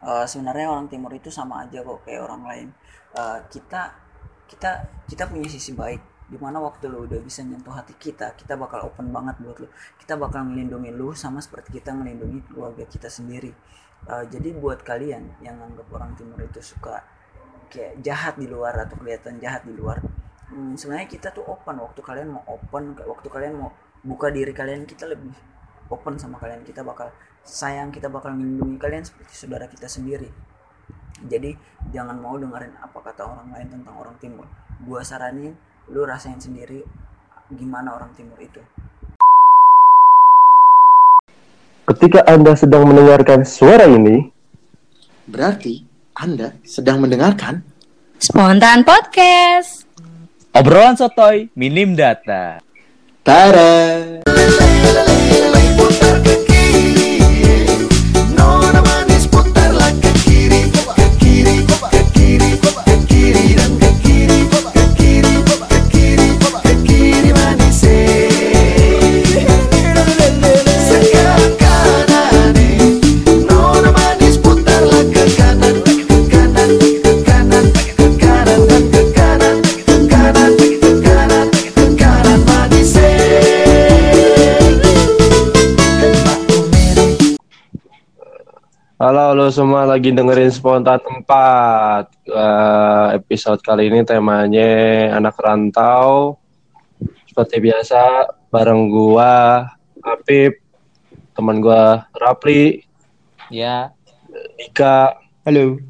Eh, sebenarnya orang timur itu sama aja kok kayak orang lain. Eh, kita kita kita punya sisi baik di mana waktu lu udah bisa nyentuh hati kita kita bakal open banget buat lu. Kita bakal ngelindungi lu sama seperti kita ngelindungi keluarga kita sendiri. Eh, jadi buat kalian yang anggap orang timur itu suka kayak jahat di luar atau kelihatan jahat di luar hmm, sebenarnya kita tuh open. Waktu kalian mau open waktu kalian mau buka diri kalian kita lebih open sama kalian. Kita bakal sayang kita bakal melindungi kalian seperti saudara kita sendiri jadi jangan mau dengerin apa kata orang lain tentang orang timur gua saranin lu rasain sendiri gimana orang timur itu Ketika Anda sedang mendengarkan suara ini, Berarti Anda sedang mendengarkan Spontan Podcast. Obrolan sotoy, minim data. Tara. Halo halo semua lagi dengerin spontan 4 Eh, episode kali ini temanya anak rantau. Seperti biasa bareng gua Apip, teman gua Rapli, Ya, Dika, halo.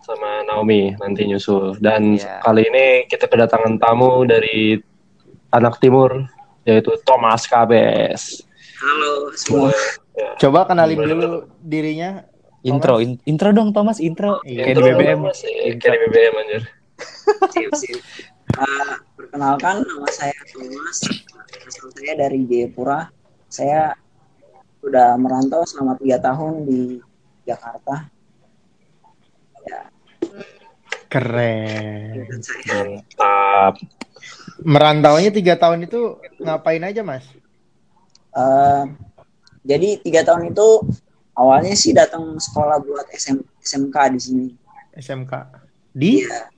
sama Naomi nanti nyusul. Dan Iya. kali ini kita kedatangan tamu dari anak timur yaitu Thomas Kabes. halo semua Coba kenalin dulu dirinya. Intro, in- intro dong Thomas, intro. Iya. Kayak di BBM. Thomas, ya, Kayak di BBM anjir. Eh, perkenalkan nama saya Thomas asal saya dari Jayapura saya sudah merantau selama tiga tahun di Jakarta Keren. dan saya Mantap. Merantaunya tiga tahun itu ngapain aja mas? Eh, jadi tiga tahun itu awalnya sih datang sekolah buat SM, SMK di sini SMK. Di? Iya,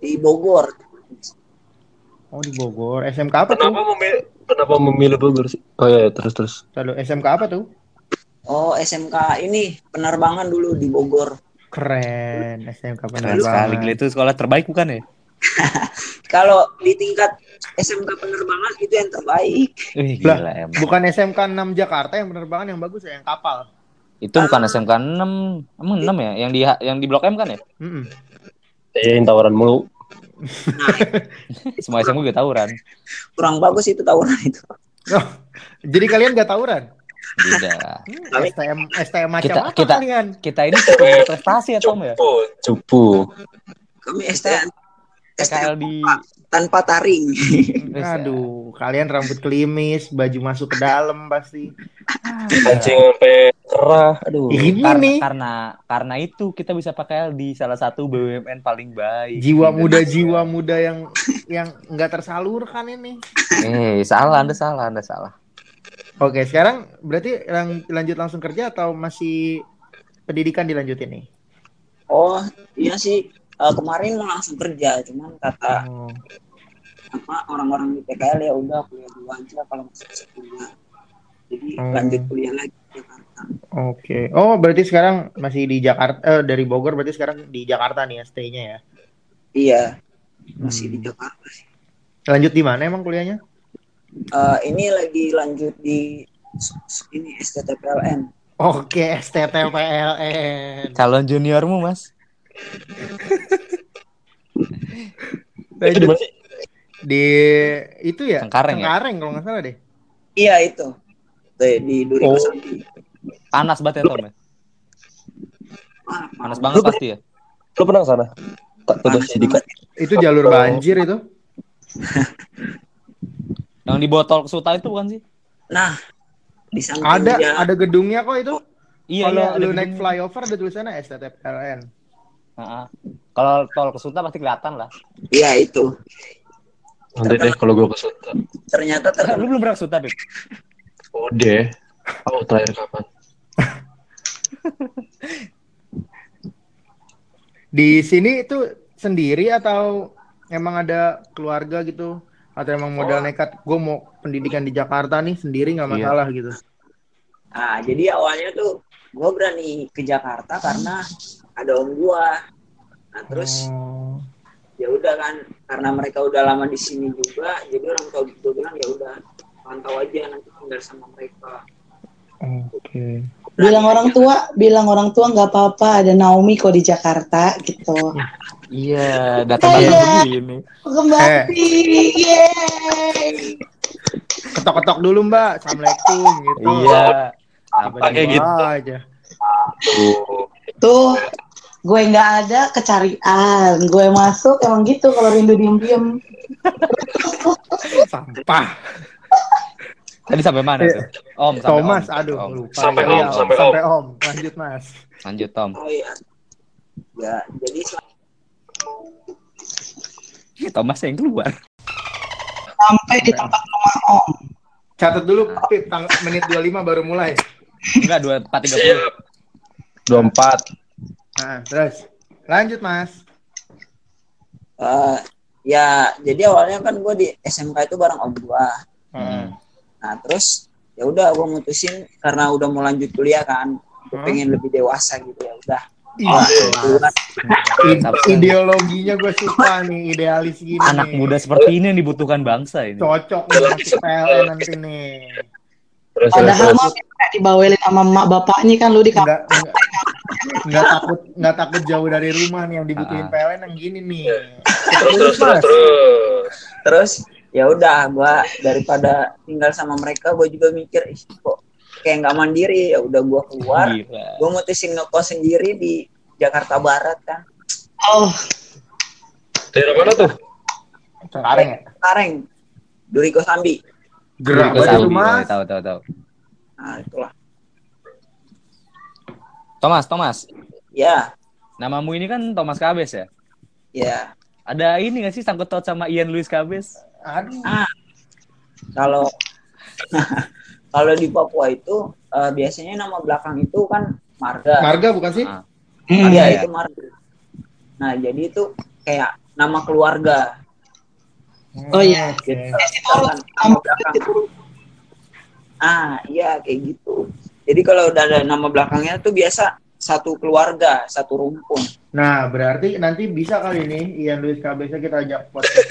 di Bogor Oh di Bogor. SMK apa tuh? Kenapa memilih kenapa memilih Bogor sih? Oh iya, terus terus. Lalu SMK apa tuh? oh SMK ini penerbangan dulu di Bogor Keren. SMK Keren sekali, gila penerbangan. itu sekolah terbaik bukan ya? kalau di tingkat SMK penerbangan itu yang terbaik Wih, Lah. gila emang. Bukan SMK 6 Jakarta yang penerbangan yang bagus ya, yang kapal. Itu bukan SMK 6. Emang 6 ya? Yang di yang di Blok M kan ya? Mm-mm. Iya, yang tawaran mulu. Semua SMK gue tawuran. kurang bagus itu tawuran itu Oh, jadi kalian gak tawuran? Beda. Hmm, STM STM macam Kita- apa kita- kalian? Kita ini cukup prestasi ya Tom ya? Cupu, cupu. kami STM PKL di tanpa taring Aduh, kalian rambut klimis, baju masuk ke dalam pasti. Kancing sampai cerah. Aduh. Ini karena, nih, karena karena itu kita bisa pakai di salah satu BUMN paling baik. jiwa muda jiwa muda yang yang nggak tersalurkan ini. Eh, salah, Anda salah, Anda salah. Oke, sekarang berarti lang- lanjut langsung kerja atau masih pendidikan dilanjutin nih? oh iya sih Eh, kemarin mau langsung kerja cuman kata Oh, apa orang-orang di PKL ya udah kuliah dulu aja kalau masih bisa kuliah jadi Hmm. lanjut kuliah lagi di Jakarta Oke. Oh, berarti sekarang masih di Jakarta eh, dari Bogor berarti sekarang di Jakarta nih ya stay-nya ya. iya masih di Hmm. Jakarta sih Lanjut di mana emang kuliahnya? Eh, ini lagi lanjut di ini STTPLN Oke, STTPLN. Calon juniormu, Mas. Itu di mana sih? Di itu ya? Cengkareng ya? Cengkareng kalau nggak salah deh. iya itu Tuh, di Duri Oh. Panas banget ya, Tom ya? Panas banget pasti ya? Lu pernah ke sana? Tak Dika. banget. Itu jalur banjir itu. Yang di botol kesuta itu bukan sih? nah di Ada dia- ada gedungnya kok itu. Iya, kalau iya, lu gedung. naik flyover ada tulisannya STTPLN. Heeh. Kalau tol kesuta pasti kelihatan lah. iya itu Nanti deh kalau gue ke Sunda. ternyata Lu terkenal belum pernah kesuta, Bib? Udah. Oh, terakhir kapan? Di sini itu sendiri atau emang ada keluarga gitu? Atau emang modal nekat gue mau pendidikan di Jakarta nih sendiri nggak Iya. masalah gitu? Nah, jadi awalnya tuh gue berani ke Jakarta karena ada om gua. Nah, terus Oh. Ya udah kan karena mereka udah lama di sini juga, jadi orang tua gue bilang ya udah pantau aja nanti tinggal sama mereka. Oke. Bilang orang tua, bilang orang tua nggak apa-apa ada Naomi kok di Jakarta gitu. Iya, datang-datang Iya. begini. Kembali, yeay. Ketok-ketok dulu Mbak. Assalamualaikum gitu. Iya. Apa Pakai nih? gitu. aja. Tuh, gue nggak ada kecarian. Gue masuk emang gitu kalau rindu diem-diem. Sampah. Tadi sampai mana tuh? Om, sampai Thomas, Om. aduh Om. lupa. Sampai Iya, Om, sampai sampai Om. Lanjut Mas. Lanjut Tom. Oh iya. Ya, jadi Thomas yang keluar. Sampai di tempat rumah Om. Catat dulu Pip, menit 25 baru mulai. Enggak, dua empat tiga puluh. 24. Nah, terus lanjut Mas. eh, ya jadi awalnya kan gue di SMK itu bareng om gua. Hmm. Nah, terus ya udah gue mutusin karena udah mau lanjut kuliah kan, gue Hmm. pengen lebih dewasa gitu ya udah. Sabtu. ideologinya gue suka nih, idealis gini. Anak muda seperti ini yang dibutuhkan bangsa ini. cocok nih masuk PLN nanti nih. Terus, terus, Padahal terus. mah kayak dibawelin sama emak bapaknya kan lu di kampung. Nggak, takut nggak takut jauh dari rumah nih yang dibutuhin Ah. PLN yang gini nih. Terus, terus, terus, terus. Terus ya udah gue daripada tinggal sama mereka gue juga mikir Ih, kok kayak nggak mandiri ya udah gue keluar Gila. gue mutusin ngekos sendiri di Jakarta Barat kan Oh, Daerah mana tuh? Sekarang ya. Kareng Duriko Sambi Gerak banget tuh mas. Tahu, tahu, tahu. nah itulah Thomas, Thomas. ya Namamu ini kan Thomas Kabes ya? ya Ada ini gak sih sangkut paut sama Ian Luis Kabes? Aduh. kalau kalau di Papua itu eh, biasanya nama belakang itu kan Marga Marga bukan sih? Ah. hmm. Iya Iya. itu Marga nah jadi itu kayak nama keluarga Oh, iya. Belakang ah iya kayak gitu jadi kalau udah ada nama belakangnya tuh biasa satu keluarga satu rumpun Nah, berarti nanti bisa kali ini Ian Luis KBS kita ajak podcast.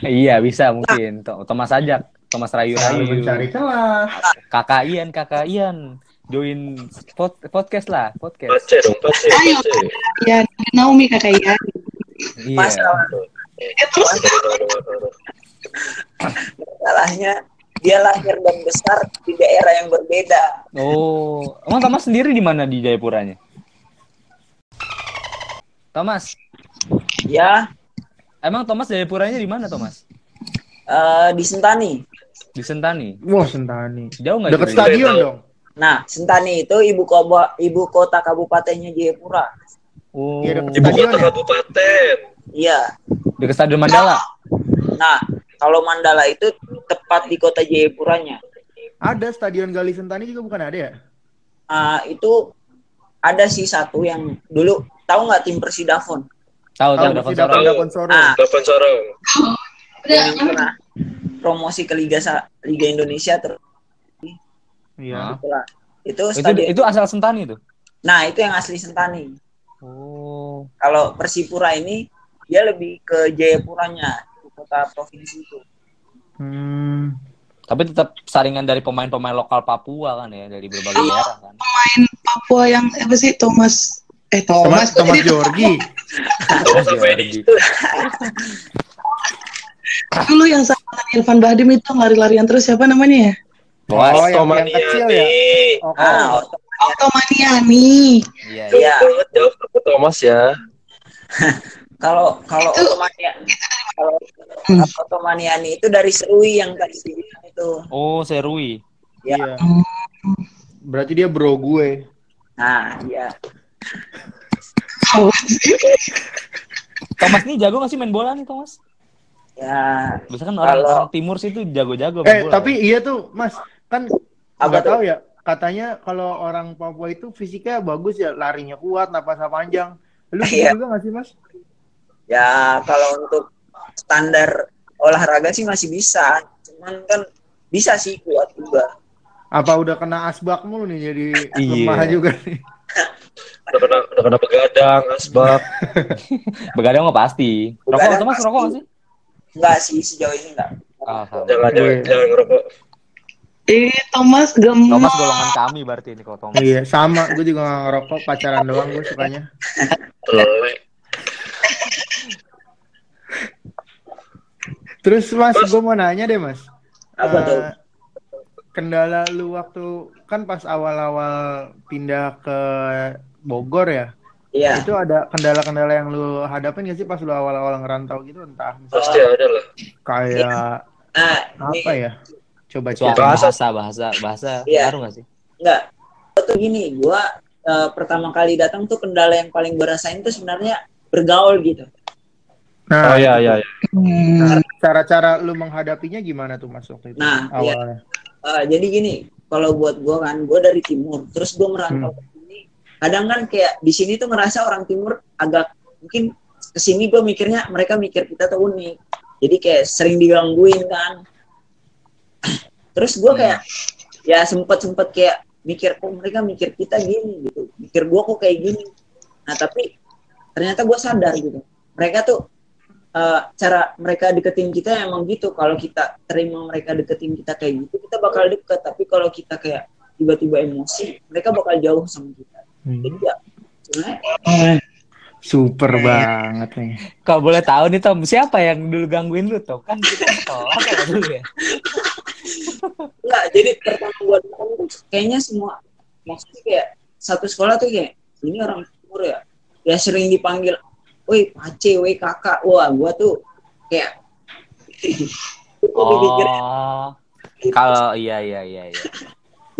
Iya, bisa mungkin. Thomas ajak. Thomas Rayu Rayu. mencari celah. Kakak Ian, kakak Ian. Join pod- podcast lah, podcast. Pace dong, pace, Ayo. ya Naomi kakak ya. Iya. masalah Ya, terus masalahnya dia lahir dan besar di daerah yang berbeda Oh, emang Thomas sendiri di mana di Jayapuranya? Thomas, ya emang Thomas Jayapuranya di mana Thomas? eh, di Sentani Di Sentani. Wah, Sentani. Jauh nggak? Dekat stadion dong. nah Sentani itu ibu kota ibu kota kabupatennya Jayapura Oh, Iya, Ibu kota ya? kabupaten. iya dekat Stadion Mandala. nah kalau Mandala itu tepat di kota Jayapuranya Ada stadion Gali Sentani juga bukan ada ya? Ah, itu ada sih satu yang dulu tahu nggak tim Persidafon Tahu tahu Tahu Davon si Sorong. Davon Soro. Ah. Yang pernah promosi ke Liga Sa- Liga Indonesia terus Iya. Ah. itu Itu stadion itu asal Sentani tuh. nah itu yang asli Sentani Oh. kalau Persipura ini dia lebih ke Jayapuranya ibu kota provinsi itu Hmm. Tapi tetap saringan dari pemain-pemain lokal Papua kan ya, dari berbagai daerah kan. pemain Papua yang apa sih Thomas eh Thomas Thomas, Thomas Georgi. Thomas Georgi. dulu yang sama Irfan Bahdim itu lari-larian terus siapa namanya ya? Boas. Oh, yang, yang kecil ya. Oh, ah oh. Otomaniani. Iya, iya. iya Thomas ya. kalau kalau Itu- Otomania kalau Hmm. Otomaniani itu dari Serui yang tadi dibilang itu Oh, Serui. Iya. Berarti dia bro gue. nah iya Thomas nih jago gak sih main bola nih Thomas? ya Biasanya kan orang, Kalau- orang timur sih tuh jago-jago main Eh, bola. tapi iya tuh, Mas. Kan nggak tahu ya. Katanya kalau orang Papua itu fisiknya bagus ya, larinya kuat, napasnya panjang. Lu Iya. juga gak sih mas? Ya kalau untuk standar olahraga sih masih bisa, cuman kan bisa sih kuat juga. Apa udah kena asbak mulu nih jadi Iya. lemah juga nih. Udah kena, udah kena begadang, asbak. Begadang mah pasti. Rokok Begadang Thomas pasti. rokok nggak sih? Enggak sih sejauh ini enggak. Jangan, jangan, Iya. jangan ngerokok. Ih, Thomas gemes. Thomas golongan kami berarti ini kalau Thomas. Iya sama, gue juga gak ngerokok pacaran doang gue sukanya. Terus mas, gue mau nanya deh mas. Apa Eh, tuh? Kendala lu waktu kan pas awal-awal pindah ke Bogor ya, Iya. itu ada kendala-kendala yang lu hadapin gak sih pas lu awal-awal ngerantau gitu entah Pasti ada lah. kayak Nah, ini apa ya? Coba cerita. bahasa bahasa bahasa Iya. ngaruh nggak sih? enggak. Tuh gini, gua eh, pertama kali datang tuh kendala yang paling berasain tuh sebenarnya bergaul gitu. Nah, Oh iya, iya, iya. Hmm. cara-cara lu menghadapinya gimana tuh mas waktu itu? Nah, iya. awalnya. Eh, jadi gini, kalau buat gua kan, gua dari timur, terus gua merantau ke sini. Kadang kan kayak di sini tuh ngerasa orang timur agak mungkin ke sini gua mikirnya mereka mikir kita tuh unik. Jadi kayak sering digangguin kan. Terus gua kayak ya sempet sempet kayak mikir kok mereka mikir kita gini gitu. Mikir gua kok kayak gini. Nah tapi ternyata gua sadar gitu. Mereka tuh eh, cara mereka deketin kita emang gitu kalau kita terima mereka deketin kita kayak gitu kita bakal deket tapi kalau kita kayak tiba-tiba emosi mereka bakal jauh sama kita Hmm. jadi ya sebenarnya Super banget nih. Kalau boleh tahu nih Tom, siapa yang dulu gangguin lu Tom? Kan kita sekolah ya dulu ya. enggak jadi pertama gua datang tuh kayaknya semua maksudnya kayak satu sekolah tuh kayak ini orang timur ya ya sering dipanggil woi pace woi kakak wah gua tuh kayak Oh. Kalau iya iya iya iya.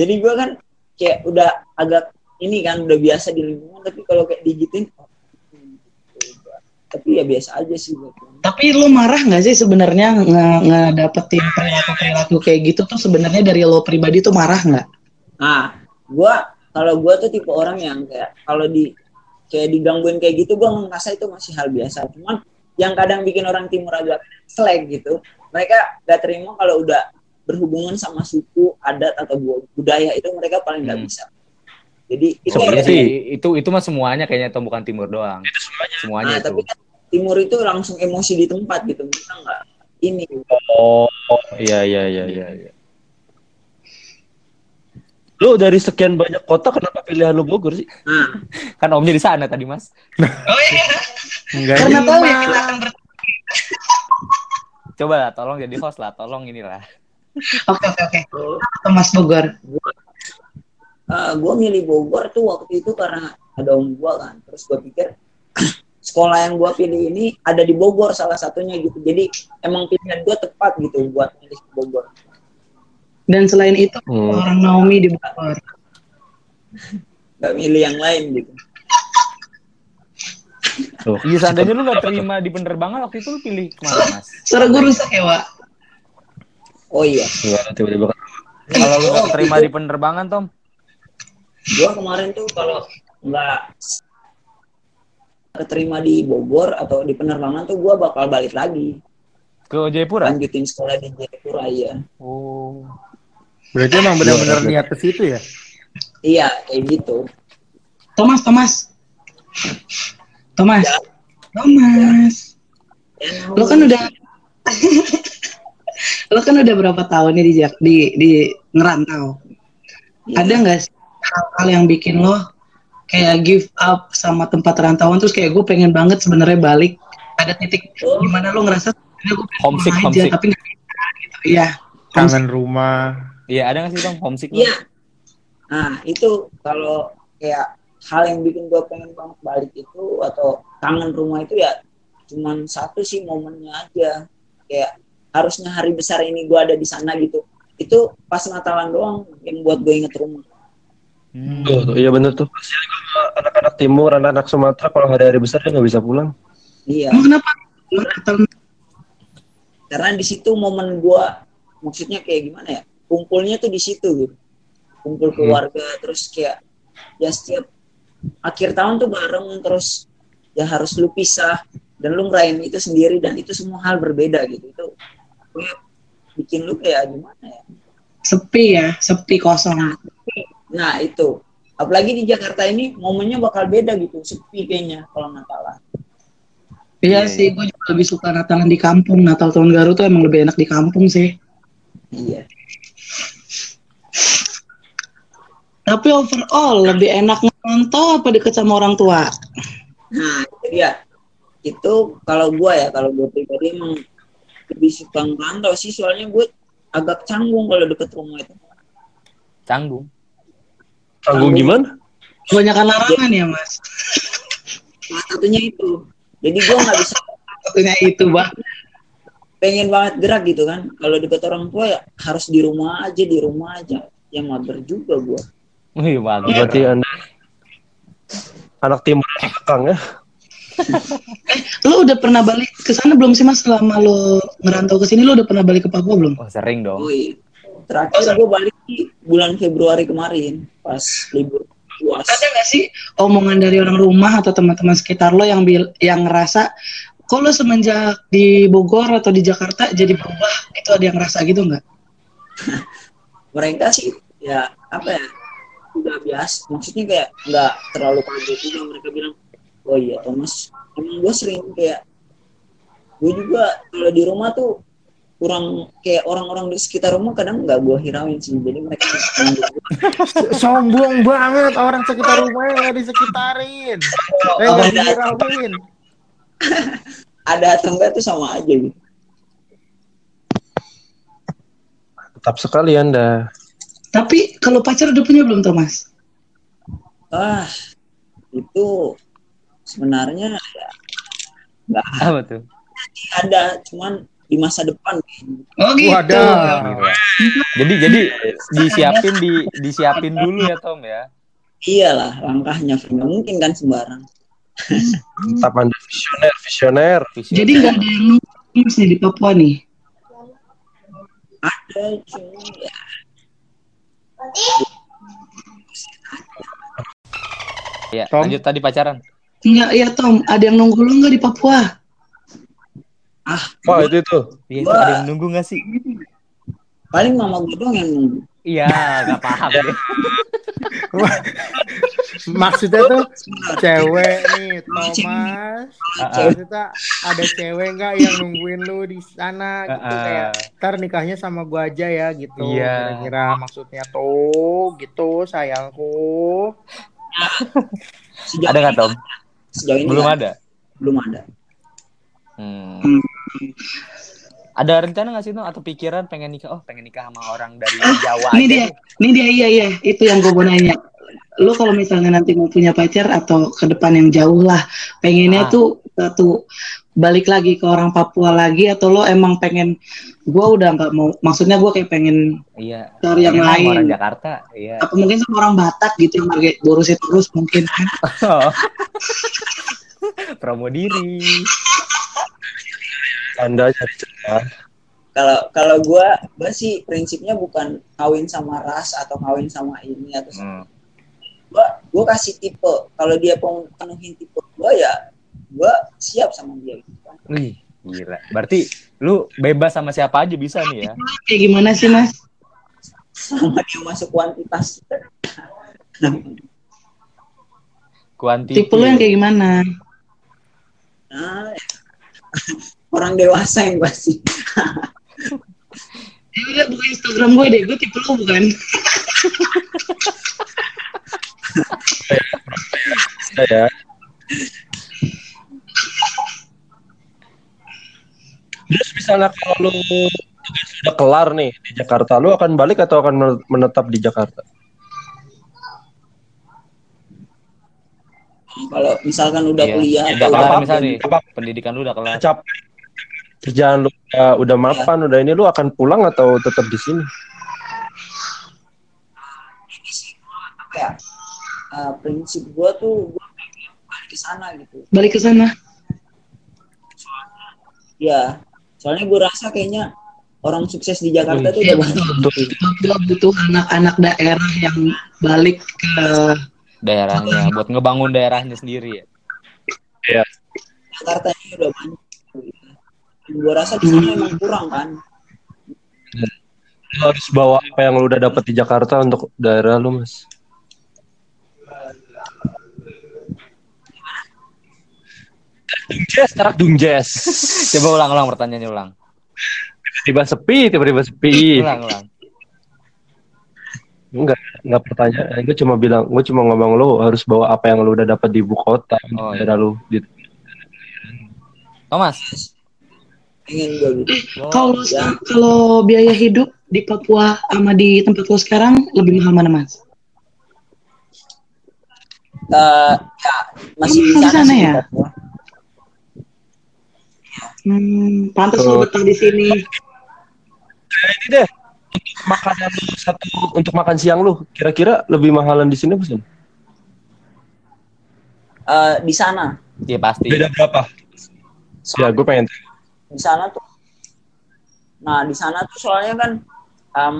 jadi gua kan kayak udah agak ini kan udah biasa di lingkungan tapi kalau kayak digituin oh, tapi ya biasa aja sih gua. Tapi lu marah nggak sih sebenarnya nge- ngedapetin perilaku-perilaku kayak gitu tuh sebenarnya dari lo pribadi tuh marah nggak? Nah, gua kalau gua tuh tipe orang yang kayak kalau di kayak digangguin kayak gitu gua ngerasa itu masih hal biasa. Cuman yang kadang bikin orang timur agak selek gitu, mereka gak terima kalau udah berhubungan sama suku, adat atau bu- budaya itu mereka paling nggak Hmm. bisa. Jadi itu Sebenarnya yang- sih itu itu mah semuanya kayaknya Tom bukan timur doang. Semuanya Nah, itu. tapi kan timur itu langsung emosi di tempat gitu. Mereka nggak ini. Oh, iya, iya, iya, iya. iya. Lu dari sekian banyak kota, kenapa pilihan lu Bogor sih? Nah, Kan omnya di sana tadi Mas. Enggak Karena nih, tahu ya Mas. kita akan ber- Coba lah tolong jadi host lah, tolong inilah. Oke oke oke. Thomas Bogor. uh, gue milih Bogor tuh waktu itu karena ada om gue kan terus gue pikir sekolah yang gue pilih ini ada di Bogor salah satunya gitu jadi emang pilihan gue tepat gitu buat milih ke Bogor Dan selain itu Hmm. orang Naomi di Bogor. gak milih yang lain gitu Tuh. Iya seandainya lu gak terima di penerbangan waktu itu lu pilih ke mana Mas? Suara gue rusak ya, Wak. oh iya Gimana tiba-tiba Kalau lu gak terima di penerbangan Tom? gue kemarin tuh kalau nggak keterima di Bogor atau di penerbangan tuh gue bakal balik lagi Ke Jayapura? lanjutin sekolah di Jayapura ya Oh. Berarti emang benar-benar niat ke situ ya? iya kayak gitu Thomas, Thomas. Thomas. Thomas. Ya, Lo kan udah Lo kan udah berapa tahun nih di Jak- di di ngerantau. Ada nggak sih hal-hal yang bikin lo kayak give up sama tempat rantauan terus kayak gue pengen banget sebenarnya balik ada titik Oh. gimana lo ngerasa gue Homesick, pulang aja homesick. tapi nggak gitu iya Kangen rumah. Iya ada gak sih Tom homesick? Iya. Nah, itu kalau kayak hal yang bikin gue pengen banget balik itu atau kangen rumah itu ya cuman satu sih momennya aja. Kayak harusnya hari besar ini gue ada di sana gitu. Itu pas Natalan doang yang buat gue inget rumah. Hmm. Tuh, tuh, iya bener tuh. Anak-anak timur, anak-anak Sumatera kalau hari-hari besar dia nggak bisa pulang. Iya. emang kenapa Karena di situ momen gue maksudnya kayak gimana ya? Kumpulnya tuh di situ gitu. Kumpul keluarga terus kayak ya setiap akhir tahun tuh bareng terus ya harus lu pisah dan lu ngerayain itu sendiri dan itu semua hal berbeda gitu. Itu kayak bikin lu kayak gimana ya? Sepi ya, sepi kosong. nah itu. Apalagi di Jakarta ini momennya bakal beda gitu. Sepi kayaknya kalau Natalan Iya Iya, sih, gue juga lebih suka Natalan di kampung. Natal tahun baru tuh emang lebih enak di kampung sih. iya Tapi overall lebih enak ngerantau apa deket sama orang tua? Nah, dia. Itu kalau gua ya, kalau gua pribadi emang lebih suka ngerantau sih, soalnya gue agak canggung kalau deket rumah itu. Canggung. Tanggung gimana? Kebanyakan larangan ya mas. Salah satunya itu. Jadi gua nggak bisa Satunya itu bah. Pengen banget gerak gitu kan. Kalau deket orang tua ya harus di rumah aja, di rumah aja. Ya mager juga gua. Wih, mantap. Berarti anda anak timur Kang ya? Lo udah pernah balik ke sana belum sih mas? Selama lo ngerantau ke sini lo udah pernah balik ke Papua belum? Oh, sering dong. Iya. Terakhir gua balik di bulan Februari kemarin pas libur puas. Ada nggak sih omongan dari orang rumah atau teman-teman sekitar lo yang bil yang ngerasa kok lo semenjak di Bogor atau di Jakarta jadi berubah? Itu ada yang ngerasa gitu nggak? mereka sih ya apa ya udah biasa maksudnya kayak nggak terlalu kaget juga mereka bilang oh iya Thomas emang gue sering kayak gue juga kalau di rumah tuh kurang kayak orang-orang di sekitar rumah kadang nggak gue hirauin sih jadi mereka Sombong banget orang sekitar rumahnya nggak disekitarin. Eh nggak ada, dihirauin. Ada atau enggak tuh sama aja gitu Tetap sekali anda. Tapi kalau pacar udah punya belum Thomas? ah itu sebenarnya ya nggak Apa tuh? ada cuman di masa depan. Oh gitu. Wadah. Gila. Jadi jadi disiapin di disiapin dulu ya Tom ya. iyalah langkahnya nggak mungkin kan sembarang Tetap anda visioner, visioner. Visioner. Jadi nggak ada yang nunggu nih di Papua nih. ada ya Tom? lanjut tadi pacaran. Enggak, ya Tom, ada yang nunggu lo nggak di Papua? Wah itu itu. Iya, Wah. ada yang nunggu gak sih? paling mama gue doang yang nunggu Iya, gak paham ya. Maksudnya tuh cewek nih Thomas. Ah, ah. Maksudnya ada cewek nggak yang nungguin lu di sana gitu Ah, ah. kayak ntar nikahnya sama gua aja ya gitu. Iya. Kira-kira maksudnya tuh gitu sayangku. sejauh Ada nggak Tom? sejauh ini Belum nggak- ada. belum ada Hmm. Ada rencana gak sih Tom atau pikiran pengen nikah? Oh pengen nikah sama orang dari Jawa Ini aja. dia, ini dia iya iya, itu yang gue mau nanya. Lo kalau misalnya nanti mau punya pacar atau ke depan yang jauh lah, pengennya Ah. tuh satu balik lagi ke orang Papua lagi atau lo emang pengen gue udah nggak mau maksudnya gue kayak pengen Iya. cari yang lain Orang Jakarta. Iya. apa mungkin sama orang Batak gitu yang pakai borusin terus mungkin kan Promo diri. Anda cari celah. kalau kalau gue gue sih prinsipnya bukan kawin sama ras atau kawin sama ini atau Hmm. gue gue kasih tipe kalau dia penuhin tipe gue ya gue siap sama dia gitu kan. Wih, gila. Berarti lu bebas sama siapa aja bisa nih ya? kayak gimana sih mas sama dia masuk kuantitas Kuantiti. tipe lo yang kayak gimana nah, orang dewasa yang pasti ya udah buka Instagram gue deh gue tipe lo bukan ya. Terus misalnya kalau lu sudah kelar nih di Jakarta, lu akan balik atau akan men- menetap di Jakarta? kalau misalkan udah Iya. kuliah Udah atau kelar misalnya. Apa Pendidikan lu udah kelar. capek kerjaan lu udah, udah mapan, udah ini lu akan pulang atau tetap di sini? ya uh, prinsip gue tuh gue pengen balik ke sana gitu balik ke sana ya soalnya gue rasa kayaknya orang sukses di Jakarta Wih, tuh udah banyak betul. Papua butuh anak-anak daerah yang balik ke Daerahnya buat ngebangun daerahnya sendiri ya. Iya. Jakarta ini udah banyak Gua rasa di sana emang kurang kan Lu harus bawa apa yang lu udah dapet di Jakarta untuk daerah lu, Mas. Dungjes, tarak dungjes. Coba ulang-ulang pertanyaannya ulang. Tiba-tiba sepi, tiba-tiba sepi. Ulang, ulang. Enggak, enggak pertanyaan. Gue cuma bilang, gue cuma ngomong lu harus bawa apa yang lu udah dapat di ibu kota, Oh, daerah lu. Di, Thomas. Pengen gitu Kalau ya. kalau biaya hidup di Papua sama di tempat lo sekarang lebih mahal mana mas? Eh, ya masih di di sana, sana ya? Papua. Hmm, pantas Oh. lo betah di sini. ini deh, untuk makanan lu satu untuk makan siang lu, kira-kira lebih mahalan di sini apa sih? Eh, di sana Iya pasti. Beda berapa? Ya, gue pengen tahu. Di sana tuh nah di sana tuh soalnya kan em,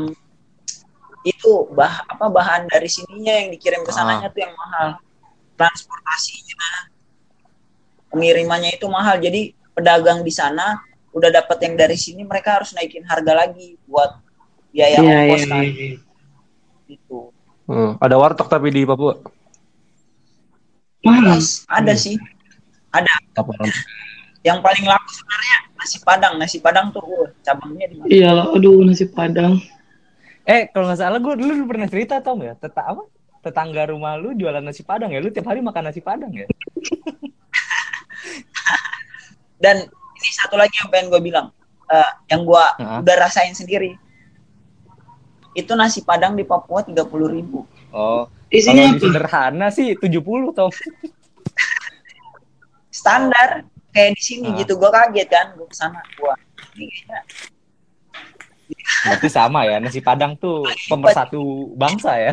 itu bah apa bahan dari sininya yang dikirim ke sananya tuh yang mahal. Transportasinya pengirimannya itu mahal. Jadi pedagang di sana udah dapat yang dari sini mereka harus naikin harga lagi buat biaya Iya, ongkos iya, kan. iya. gitu. Hmm, ada warteg tapi di Papua. Mana? ada sih. Ada. Yang paling laku sebenarnya nasi padang nasi padang tuh uh, cabangnya di mana Iya lah, aduh nasi padang. Eh, kalau nggak salah gue dulu pernah cerita tau nggak? Teta apa? Tetangga rumah lu jualan nasi padang ya? Lu tiap hari makan nasi padang ya? dan ini satu lagi yang pengen gue bilang Eh, yang gue Heeh. udah rasain sendiri itu nasi padang di Papua tiga puluh ribu Oh, Isinya sederhana sih 70 Tom. standar kayak di sini Ah. gitu gue kaget kan gue ke sana gue ini kayaknya Berarti sama ya, nasi padang tuh pemersatu bangsa ya.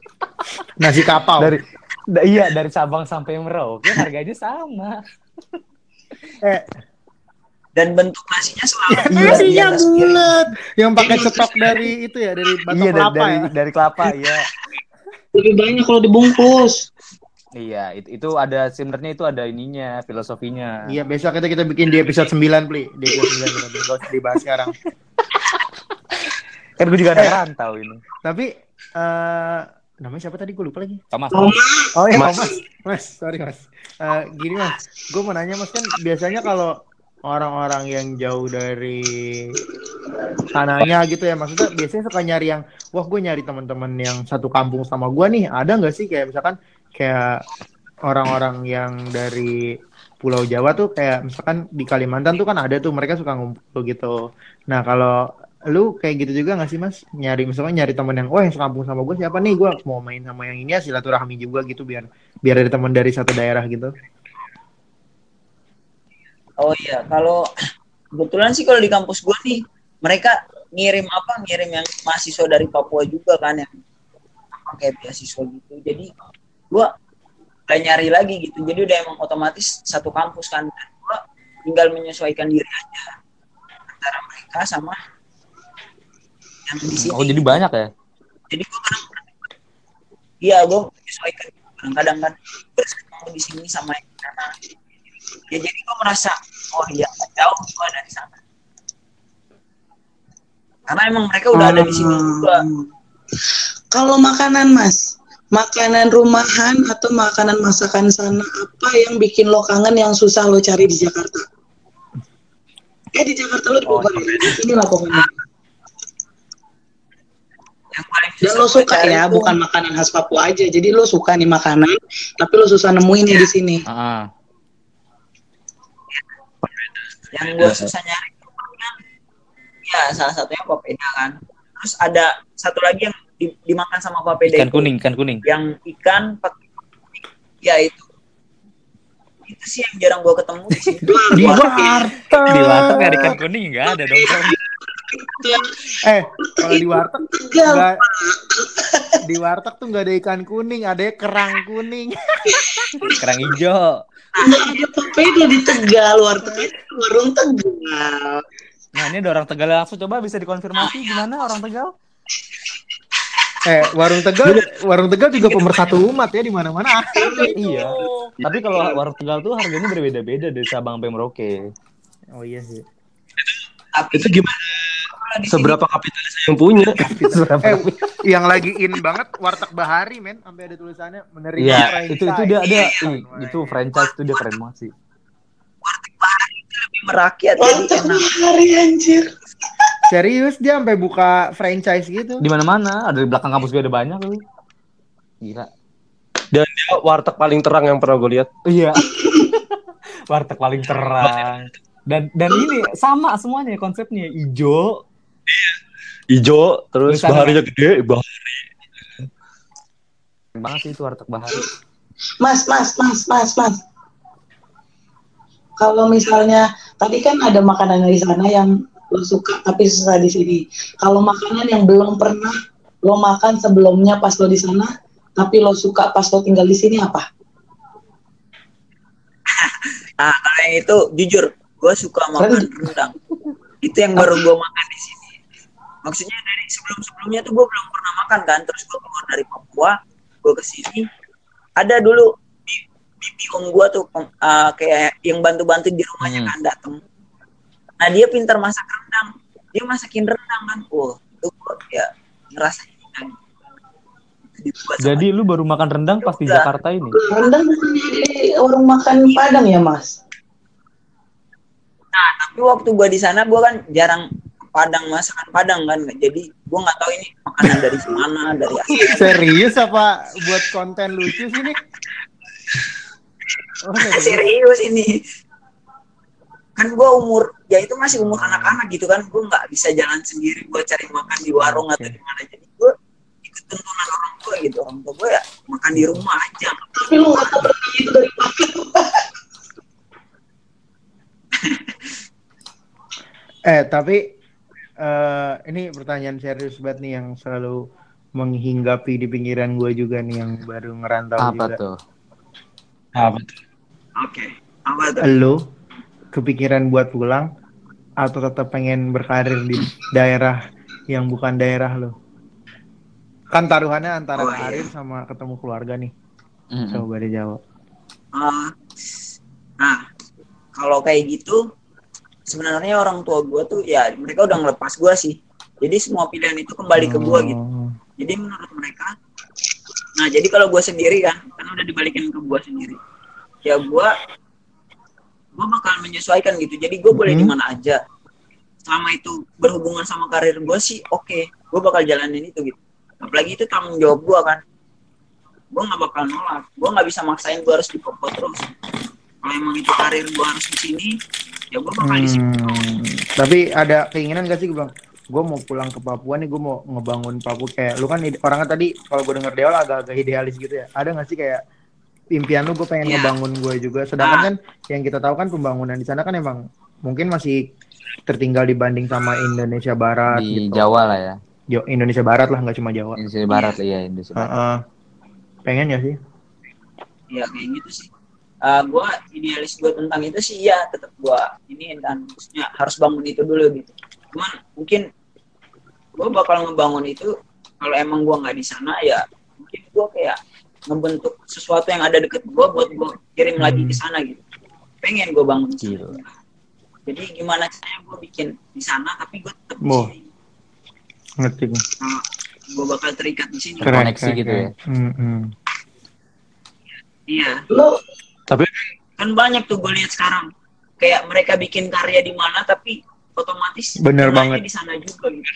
Nasi kapau. Dari da- iya dari Sabang sampai Merauke harganya sama. eh, dan bentuk nasinya selalu Iya, nasi iya atas piring. bulat. Yang pakai stok dari itu ya, dari batok iya dari, kelapa dari, ya. dari kelapa ya. Lebih banyak kalau dibungkus. Iya, itu, itu ada sebenarnya itu ada ininya, filosofinya. Iya, besok kita kita bikin di episode 9, Pli. Di episode 9 kita usah dibahas sekarang. Kan gue juga ada rantau ini. Tapi eh namanya siapa tadi gue lupa lagi. Thomas. Thomas. Oh iya, Mas. mas. Mas, sorry mas. Eh, gini mas, gue mau nanya mas kan biasanya kalau orang-orang yang jauh dari sananya gitu ya, maksudnya biasanya suka nyari yang, wah gue nyari teman-teman yang satu kampung sama gue nih, ada nggak sih kayak misalkan kayak orang-orang yang dari Pulau Jawa tuh kayak misalkan di Kalimantan tuh kan ada tuh mereka suka ngumpul gitu. Nah kalau lu kayak gitu juga gak sih mas? Nyari misalnya nyari teman yang wah yang sekampung sama gue siapa nih? Gue mau main sama yang ini ya silaturahmi juga gitu biar biar ada teman dari satu daerah gitu. Oh iya. Kalau kebetulan sih kalau di kampus gue nih mereka ngirim apa? Ngirim yang mahasiswa dari Papua juga kan yang pakai beasiswa gitu. Jadi gue gak nyari lagi gitu. Jadi udah emang otomatis satu kampus kan. Dan gue tinggal menyesuaikan diri aja antara mereka sama yang di sini. Oh, jadi banyak ya? jadi gue kadang iya gue menyesuaikan kadang-kadang kan bertemu di sini sama yang di sana. Ya jadi gue merasa oh iya jauh gue dari sana. Karena emang mereka udah ada di sini juga. Hmm. Kalau makanan mas, makanan rumahan atau makanan masakan sana apa yang bikin lo kangen yang susah lo cari di Jakarta? Eh di Jakarta lo di Oh, Bogor ya? Di sini lah pokoknya. yang paling Dan lo suka ya, tuh- bukan makanan khas Papua aja. Jadi lo suka nih makanan, tapi lo susah nemuin ya di sini. Ah, yang gue susah nyari kan ya salah satunya papeda kan terus ada satu lagi yang di- dimakan sama papeda ikan itu, kuning, ikan kuning. yang ikan pakai ya itu itu sih yang jarang gue ketemu di sini di warteg Di warteg ada ikan kuning nggak ada dong. Tom. eh kalau di warteg Tegal. nggak di warteg tuh nggak ada ikan kuning ada kerang kuning Kerang hijau. Nggak ada papeda di Tegal, warteg warung Tegal. Nah, ini ada orang Tegal langsung coba bisa dikonfirmasi gimana orang Tegal? Eh, warung Tegal, warung Tegal juga pemersatu umat ya di mana-mana. iya. Tapi kalau warung Tegal tuh harganya berbeda-beda dari Sabang sampai Merauke. Oh iya sih. Itu gimana? Seberapa kapitalis yang punya? Eh, yang lagi in banget warteg Bahari, men, sampai ada tulisannya menerima Iya, franchise. itu itu dia ada Keren itu franchise tuh dia keren banget sih. Lebih merakyat jadi Warteg. Bahari anjir. Serius dia sampai buka franchise gitu. Di mana-mana, ada di belakang kampus gue ada banyak tuh. Gila. Dan dia warteg paling terang yang pernah gue lihat. Iya. Warteg paling terang. Dan dan ini sama semuanya konsepnya ijo. Ijo, terus Tulisannya baharinya gede, bah Banget sih itu warteg bahari. Mas, mas, mas, mas, mas. Kalau misalnya tadi kan ada makanan di sana yang lo suka tapi susah di sini. Kalau makanan yang belum pernah lo makan sebelumnya pas lo di sana, tapi lo suka pas lo tinggal di sini apa? Nah, kalau yang itu jujur, gue suka makan rendang. Itu yang baru gue makan di sini. Maksudnya dari sebelum-sebelumnya tuh gue belum pernah makan kan. Terus gue keluar dari Papua, gue ke sini. Ada dulu bi- bibi om gue tuh uh, kayak yang bantu-bantu di rumahnya Hmm. kan dateng. Nah dia pintar masak rendang. Dia masakin rendang kan. Wah, itu gue ya ngerasain kan. Jadi lu baru makan rendang pas di. Jakarta ini. Rendang di warung makan Padang ya mas? Nah, tapi waktu gua di sana gua kan jarang Padang masakan Padang kan. Jadi gua nggak tahu ini makanan dari mana, dari asal. Serius apa buat konten lucu sih nih? Oh. Serius ini. Kan gua umur ya itu masih umur anak-anak gitu kan. Gua nggak bisa jalan sendiri buat cari makan di warung atau di mana. Jadi gua ikut tuntunan orang tua gitu. Orang tua gua ya makan di rumah aja. Tapi lo nggak rendang itu dari paket. Eh, tapi eh ini pertanyaan serius banget nih yang selalu menghinggapi di pinggiran gue juga nih yang baru ngerantau Apa juga. tuh? apa tuh? Oke. Apa tuh? Lo kepikiran buat pulang atau tetap pengen berkarir di daerah yang bukan daerah lo? Kan taruhannya antara Oh, iya. karir sama ketemu keluarga nih. Mm-mm. Coba dijawab. Uh, nah, kalau kayak gitu, sebenarnya orang tua gue tuh ya mereka udah ngelepas gue sih. Jadi semua pilihan itu kembali ke gue gitu. Oh. Jadi menurut mereka, nah jadi kalau gue sendiri kan, kan udah dibalikin ke gue sendiri. Ya gue, gue bakal menyesuaikan gitu. Jadi gue boleh Mhm. di mana aja. Selama itu berhubungan sama karir gue sih, oke. Gue bakal jalanin itu gitu. Apalagi itu tanggung jawab gue kan. Gue nggak bakal nolak. Gue nggak bisa maksain gue harus di Papua terus. Kalau emang itu karir gue harus di sini, ya gue bakal di sini. Hmm, tapi ada keinginan gak sih gue bang? Gue mau pulang ke Papua nih, gue mau ngebangun Papua kayak lu kan orangnya tadi kalau gue denger Deol agak-agak idealis gitu ya. Ada gak sih kayak impian lu gue pengen Iya. ngebangun gue juga. Sedangkan Ah. kan yang kita tahu kan pembangunan di sana kan emang mungkin masih tertinggal dibanding sama Indonesia Barat Di gitu. Jawa lah ya. Jo- Indonesia Barat lah nggak cuma Jawa. Indonesia Barat lah ya, Indonesia Barat. Heeh. pengen ya sih? ya kayak gitu sih uh, gue idealis gue tentang itu sih ya tetap gue ini dan maksudnya harus bangun itu dulu gitu cuman mungkin gue bakal ngebangun itu kalau emang gue nggak di sana ya mungkin gue kayak ngebentuk sesuatu yang ada deket gue buat gue kirim lagi ke sana gitu pengen gue bangun. Gila. jadi gimana caranya gue bikin di sana tapi gue tetap di sini Ngerti gue. Nah, gue bakal terikat di sini Keren, Koneksi keren, gitu keren. Hmm, hmm. iya Lo Tapi kan banyak tuh gue lihat sekarang kayak mereka bikin karya di mana tapi otomatis Bener banget. di sana juga gitu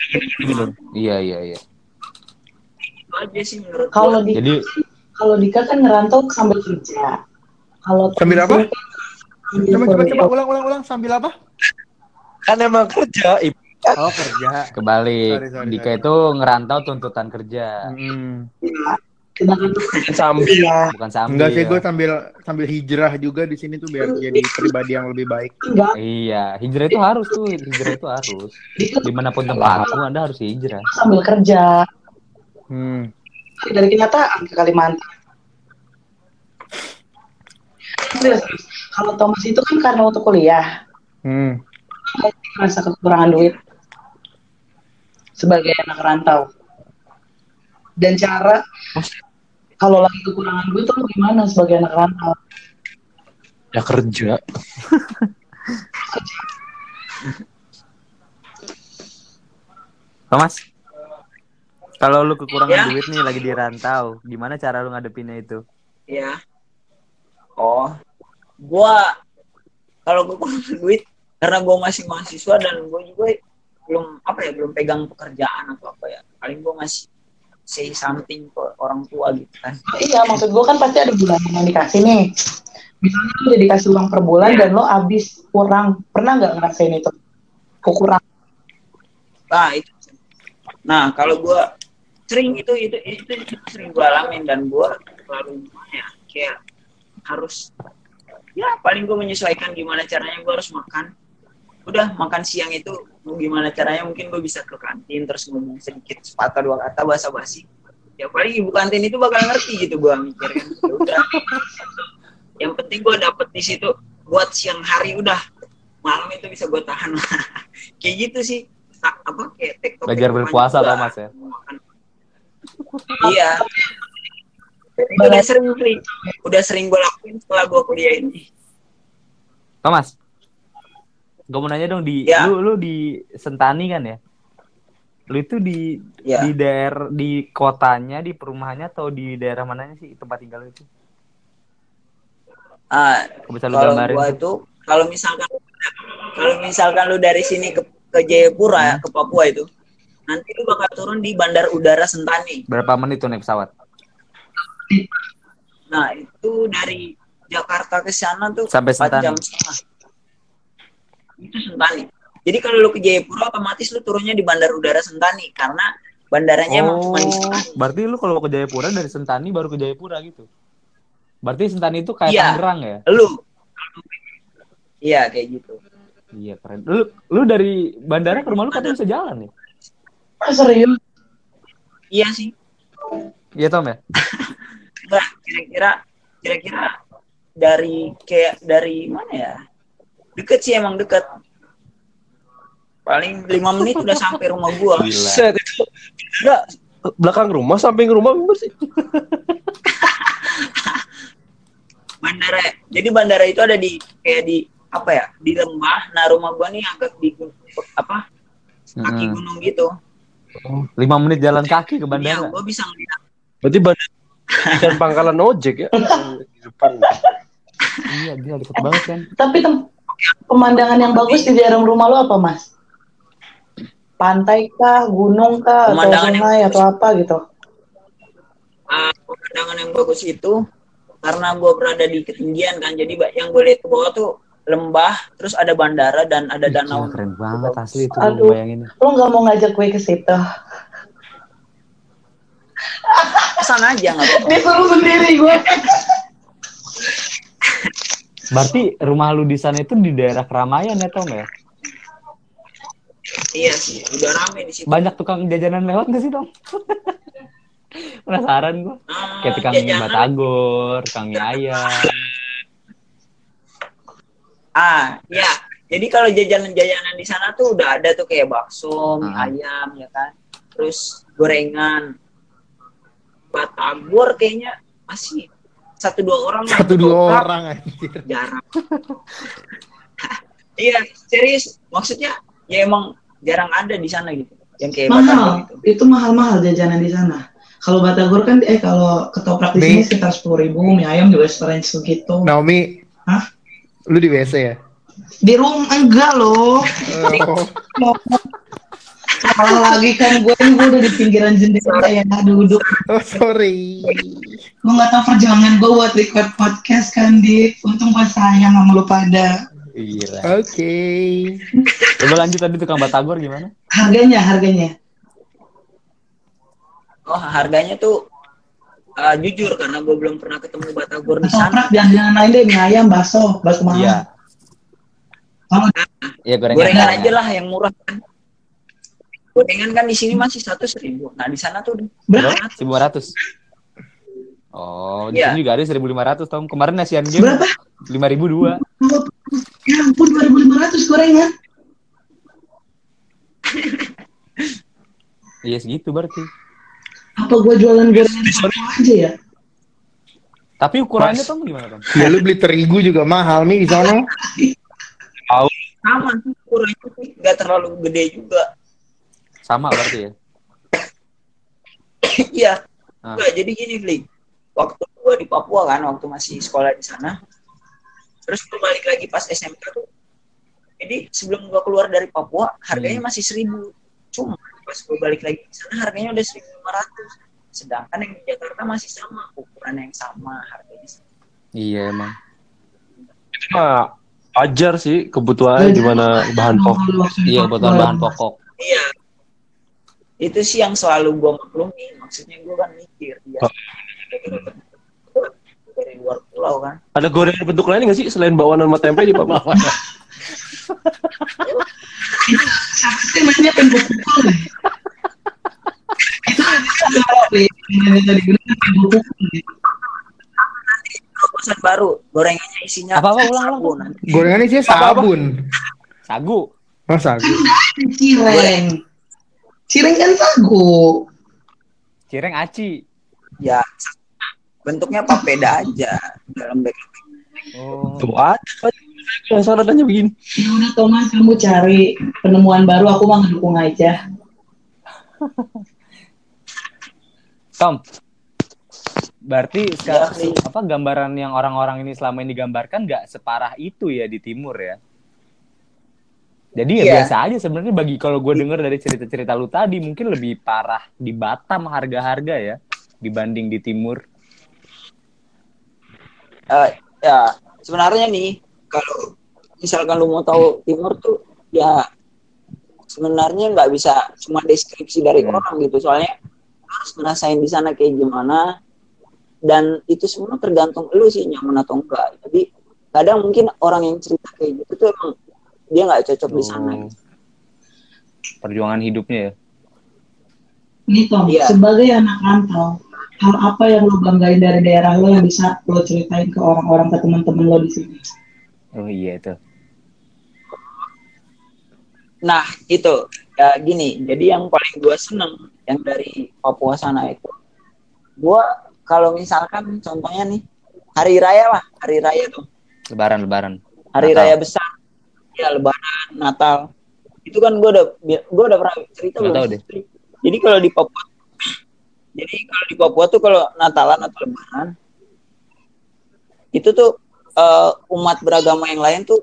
Bener. Iya, iya, iya. itu aja sih menurut kalau di Jadi kalau Dika kan ngerantau sambil kerja. Kalau Sambil apa? Kan sambil Coba, coba, coba ulang, ulang, ulang sambil apa? kan emang kerja, ibu. Oh kerja. kebalik. Sorry, sorry, Dika sorry. itu ngerantau tuntutan kerja, Hmm. Sambil iya, bukan sambil. Enggak sih, gue sambil sambil hijrah juga di sini tuh biar jadi pribadi yang lebih baik. enggak Iya, hijrah itu harus tuh, hijrah itu harus. Di mana pun tempatmu, Anda harus hijrah. sambil kerja Hmm. Dari kenyataan ke Kalimantan. Serius, serius. Kalau Thomas itu kan karena untuk kuliah, Hmm. merasa kekurangan duit sebagai anak rantau. dan cara kalau lagi kekurangan duit tuh gimana sebagai anak rantau Ya kerja. Thomas, kalau lu kekurangan Ya. duit nih lagi di rantau, gimana cara lu ngadepinnya itu? ya. Oh. Gua kalau gue kurang duit karena gue masih mahasiswa dan gue juga belum apa ya belum pegang pekerjaan atau apa ya. Paling gue masih say something ke orang tua gitu kan. Iya maksud gue kan pasti ada bulan yang dikasih nih. Misalnya lu udah dikasih uang per bulan dan lo abis kurang. Pernah nggak ngerasain itu? Kekurangan. Nah itu. Nah kalau gue sering itu itu itu, itu sering gue alamin dan gue gimana ya kayak harus ya paling gue menyesuaikan gimana caranya gue harus makan. Udah makan siang itu mau gimana caranya mungkin gue bisa ke kantin terus ngomong sedikit sepatah dua kata bahasa basi ya paling ibu kantin itu bakal ngerti gitu gue mikir kan Ya udah. Yang penting gue dapet di situ buat siang hari udah. Malam itu bisa gue tahan. Kayak gitu sih. Tak- apa kayak Belajar berpuasa Thomas ya. Iya itu udah sering udah sering gue lakuin setelah gue kuliah ini Thomas, gue mau nanya dong di Ya. lu lu di Sentani kan ya? Lu itu di ya di daerah di kotanya, di perumahannya atau di daerah mananya sih tempat tinggal lu itu? ah lu kalau gambarin? gua tuh? itu kalau misalkan kalau misalkan lu dari sini ke ke Jayapura ya, ke Papua itu nanti lu bakal turun di Bandar Udara Sentani Berapa menit tuh naik pesawat? nah itu dari Jakarta ke sana tuh Sampai 4 Sentani. jam setengah itu Sentani jadi kalau lu ke Jayapura otomatis lu turunnya di Bandar Udara Sentani karena bandaranya emang cuma di Oh, Sentani berarti lu kalau ke Jayapura dari Sentani baru ke Jayapura gitu. Berarti Sentani itu kayak Iya. Tangerang ya? lu iya kayak gitu Iya keren. Lu lu dari bandara ke rumah lu katanya bisa jalan ya? Ah, serius? Iya sih. Iya Tom ya? enggak kira-kira kira-kira dari kayak dari mana ya? Deket sih emang deket. Paling lima menit udah sampai rumah gua. Gila. Set. Itu enggak belakang rumah samping rumah bener sih. bandara. Jadi bandara itu ada di kayak di apa ya? Di lembah. Nah rumah gua nih agak di apa? Kaki Mm-mm. gunung gitu Lima menit jalan kaki ke ya bandara. gua bisa ngeliat. Berarti badan dan pangkalan ojek ya? Di depan. Iya, dia deket banget kan. tapi tem- pemandangan yang bagus di daerah rumah lo apa mas? Pantai kah gunung kah atau Pemandangan sungai atau apa gitu? Ah, pemandangan yang bagus itu karena gua berada di ketinggian kan. Jadi yang gue lihat ke bawah tuh lembah terus ada bandara dan ada Ih, danau gila, keren banget asli itu Aduh. gue bayangin. lo nggak mau ngajak gue ke situ ke sana aja nggak apa-apa disuruh sendiri gue Berarti rumah lu di sana itu di daerah keramaian ya Tom ya? iya sih udah rame di situ Banyak tukang jajanan lewat gak sih Tom? Penasaran gue. Ah, Kayak tukang jajanan. batagor, tukang mie ayam. Ah, ya. Jadi kalau jajanan-jajanan di sana tuh udah ada tuh kayak bakso, mie Hmm. ayam, ya kan. Terus gorengan. Batagor kayaknya masih satu dua orang lah. Satu dua Ketoprak orang anjir. Jarang. iya, serius. Maksudnya ya emang jarang ada di sana gitu. Yang kayak batagor mahal gitu. itu mahal-mahal jajanan di sana kalau batagor kan eh kalau ketoprak di sini sekitar sepuluh ribu mie ayam juga range segitu Naomi, Hah? Lu di WC ya? di rumah enggak loh Oh, salah lagi kan gue gue udah di pinggiran jendela ya duduk oh sorry. gue nggak tahu perjuangan gue buat record podcast kan di untung gue sayang sama lu pada Gila. Oke. Coba lanjut tadi tukang batagor gimana? harganya harganya Oh, harganya tuh ah, jujur karena gue belum pernah ketemu batagor di sana. jangan jangan lain deh mie ayam bakso bakso mahal Iya. Kalau Iya gorengan. Gorengan aja lah yang murah kan. Gorengan kan di sini masih satu seribu. Nah di sana tuh berapa Seribu ratus. Oh, di Iya. sini juga ada 1500 Tom. Kemarin Asian Games berapa 5002. ya ampun 2500 gorengan Iya segitu berarti. Apa gua jualan gorengan di Papua aja ya? Tapi ukurannya Mas. tuh gimana Tom? Ya lu beli terigu juga mahal nih di sana. sama sih ukurannya sih nggak terlalu gede juga Sama berarti ya? iya Ah. Nggak, jadi gini Fli waktu gua di Papua kan waktu masih sekolah di sana terus gua balik lagi pas SMK tuh jadi sebelum gua keluar dari Papua harganya masih seribu cuma pas gua balik lagi di sana harganya udah seribu lima ratus sedangkan yang di Jakarta masih sama ukuran yang sama harganya sama. Iya emang. Nah, wajar sih kebutuhannya gimana bahan pokok. Iya kebutuhan bahan pokok. iya itu sih yang selalu gua maklumi maksudnya gua kan mikir ya dari luar pulau kan Ada gorengan bentuk lain nggak sih selain bakwan sama tempe di Papua? Siapa sih namanya tempo pukul ya? Itu pukul ya. terobosan baru gorengannya isinya Apa-apa, ulang, ulang. nanti Gorengannya sih sabun. Sagu. Masa sagu? Cireng. Cireng kan sagu. Cireng aci. ya bentuknya papeda aja dalam bag Oh. Tuh ada. Penasaran aja begini. Ya udah Thomas kamu cari penemuan baru aku mah ngedukung aja. Tom. Berarti sekarang Iya, Li. apa gambaran yang orang-orang ini selama ini digambarkan nggak separah itu ya di timur ya? Jadi ya Iya. biasa aja sebenarnya bagi kalau gue denger dari cerita-cerita lu tadi mungkin lebih parah di Batam harga-harga ya dibanding di timur. Eh, ya sebenarnya nih kalau misalkan lu mau tahu timur tuh ya sebenarnya nggak bisa cuma deskripsi dari Hmm. orang gitu soalnya harus ngerasain di sana kayak gimana dan itu semua tergantung lu sih nyaman atau enggak jadi kadang mungkin orang yang cerita kayak gitu tuh emang dia nggak cocok di sana Oh. Perjuangan hidupnya ya. Nih Tom, Iya. sebagai anak rantau, hal apa yang lo banggain dari daerah lo yang bisa lo ceritain ke orang-orang ke teman-teman lo di sini? Oh iya itu. Nah, itu ya gini. Jadi yang paling gue seneng yang dari Papua sana itu, gue kalau misalkan contohnya nih hari raya lah, hari raya tuh, Lebaran lebaran. hari Natal. raya besar, ya Lebaran, Natal, itu kan gue udah gue udah pernah cerita Nggak belum deh. Jadi kalau di Papua, jadi kalau di Papua tuh kalau Natalan atau Lebaran, itu tuh eh, umat beragama yang lain tuh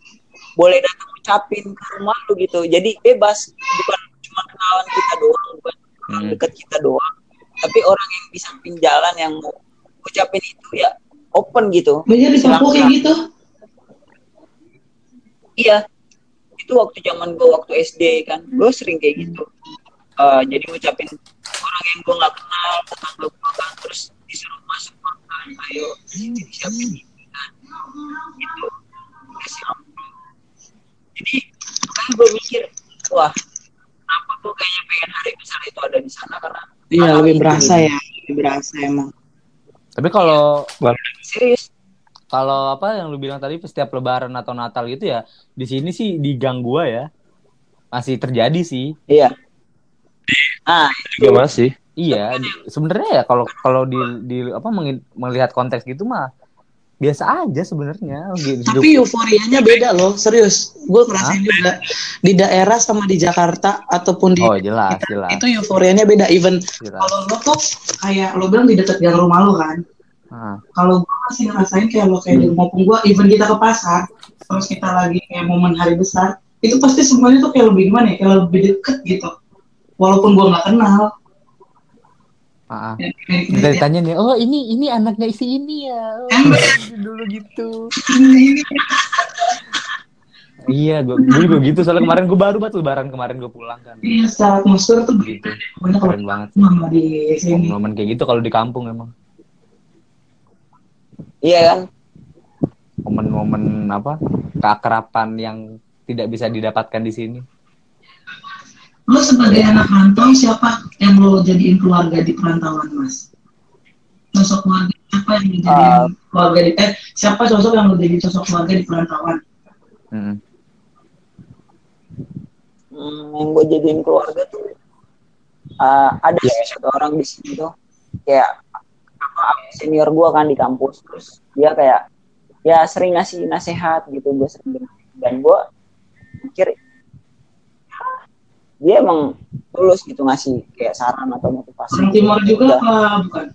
boleh datang ucapin ke rumah lu gitu. Jadi bebas, bukan cuma kenalan kita doang, bukan orang Hmm. dekat kita doang, tapi orang yang di samping jalan yang mau ucapin itu ya open gitu. Banyak di kayak gitu. Iya, itu waktu zaman gue waktu SD kan, gue sering kayak gitu. Eh, jadi ngucapin orang yang gue nggak kenal, tetangga gue kan, terus disuruh masuk makan, ayo sini siapin ini kan, gitu. Kasih amplop. Jadi makanya gue mikir, wah, gue kayaknya pengen hari besar itu ada di sana karena Iya, lebih itu. berasa ya, lebih berasa emang. Tapi kalau Serius, kalau apa yang lu bilang tadi setiap lebaran atau natal gitu ya di sini sih di gang gua ya masih terjadi sih iya. Ah, Juga masih. iya sebenarnya ya kalau kalau di di apa melihat konteks gitu mah biasa aja sebenarnya Tapi euforianya beda loh, serius. Gue ngerasain juga di daerah sama di Jakarta ataupun di oh jelas kita, jelas itu euforianya beda. Even kalau lo tuh kayak lo bilang di dekat gang rumah lo kan. Ah, Kalau gue masih ngerasain kayak lo kayak di kampung gue, even kita ke pasar, terus kita lagi kayak momen hari besar, itu pasti semuanya tuh kayak lebih gimana ya, kayak lebih deket gitu. Walaupun gue nggak kenal. Ah, ah. Ya, kayak gitu Kita ya. ditanya nih oh ini ini anaknya isi ini ya? Oh, Emang. dulu gitu. Iya gue gue juga gitu. Soalnya kemarin gue baru banget lebaran kemarin gue pulang kan. Iya, secara atmosfer tuh gitu. banyak kalau keren banget. mama di sini. momen kayak gitu kalau di kampung emang. Iya kan? momen-momen apa? Keakraban yang tidak bisa didapatkan di sini Lo sebagai anak rantau siapa yang lo jadiin keluarga di perantauan mas? Sosok keluarga siapa yang lo jadiin Ah. keluarga di eh siapa sosok yang lo jadi sosok keluarga di perantauan? Mm. Hmm, yang gue jadiin keluarga tuh uh, ada satu orang di sini tuh kayak apa senior gue kan di kampus terus dia kayak ya sering ngasih nasihat gitu gue sering dan gue mikir "Ah, dia emang tulus gitu ngasih kayak saran atau motivasi Orang timur juga apa bukan?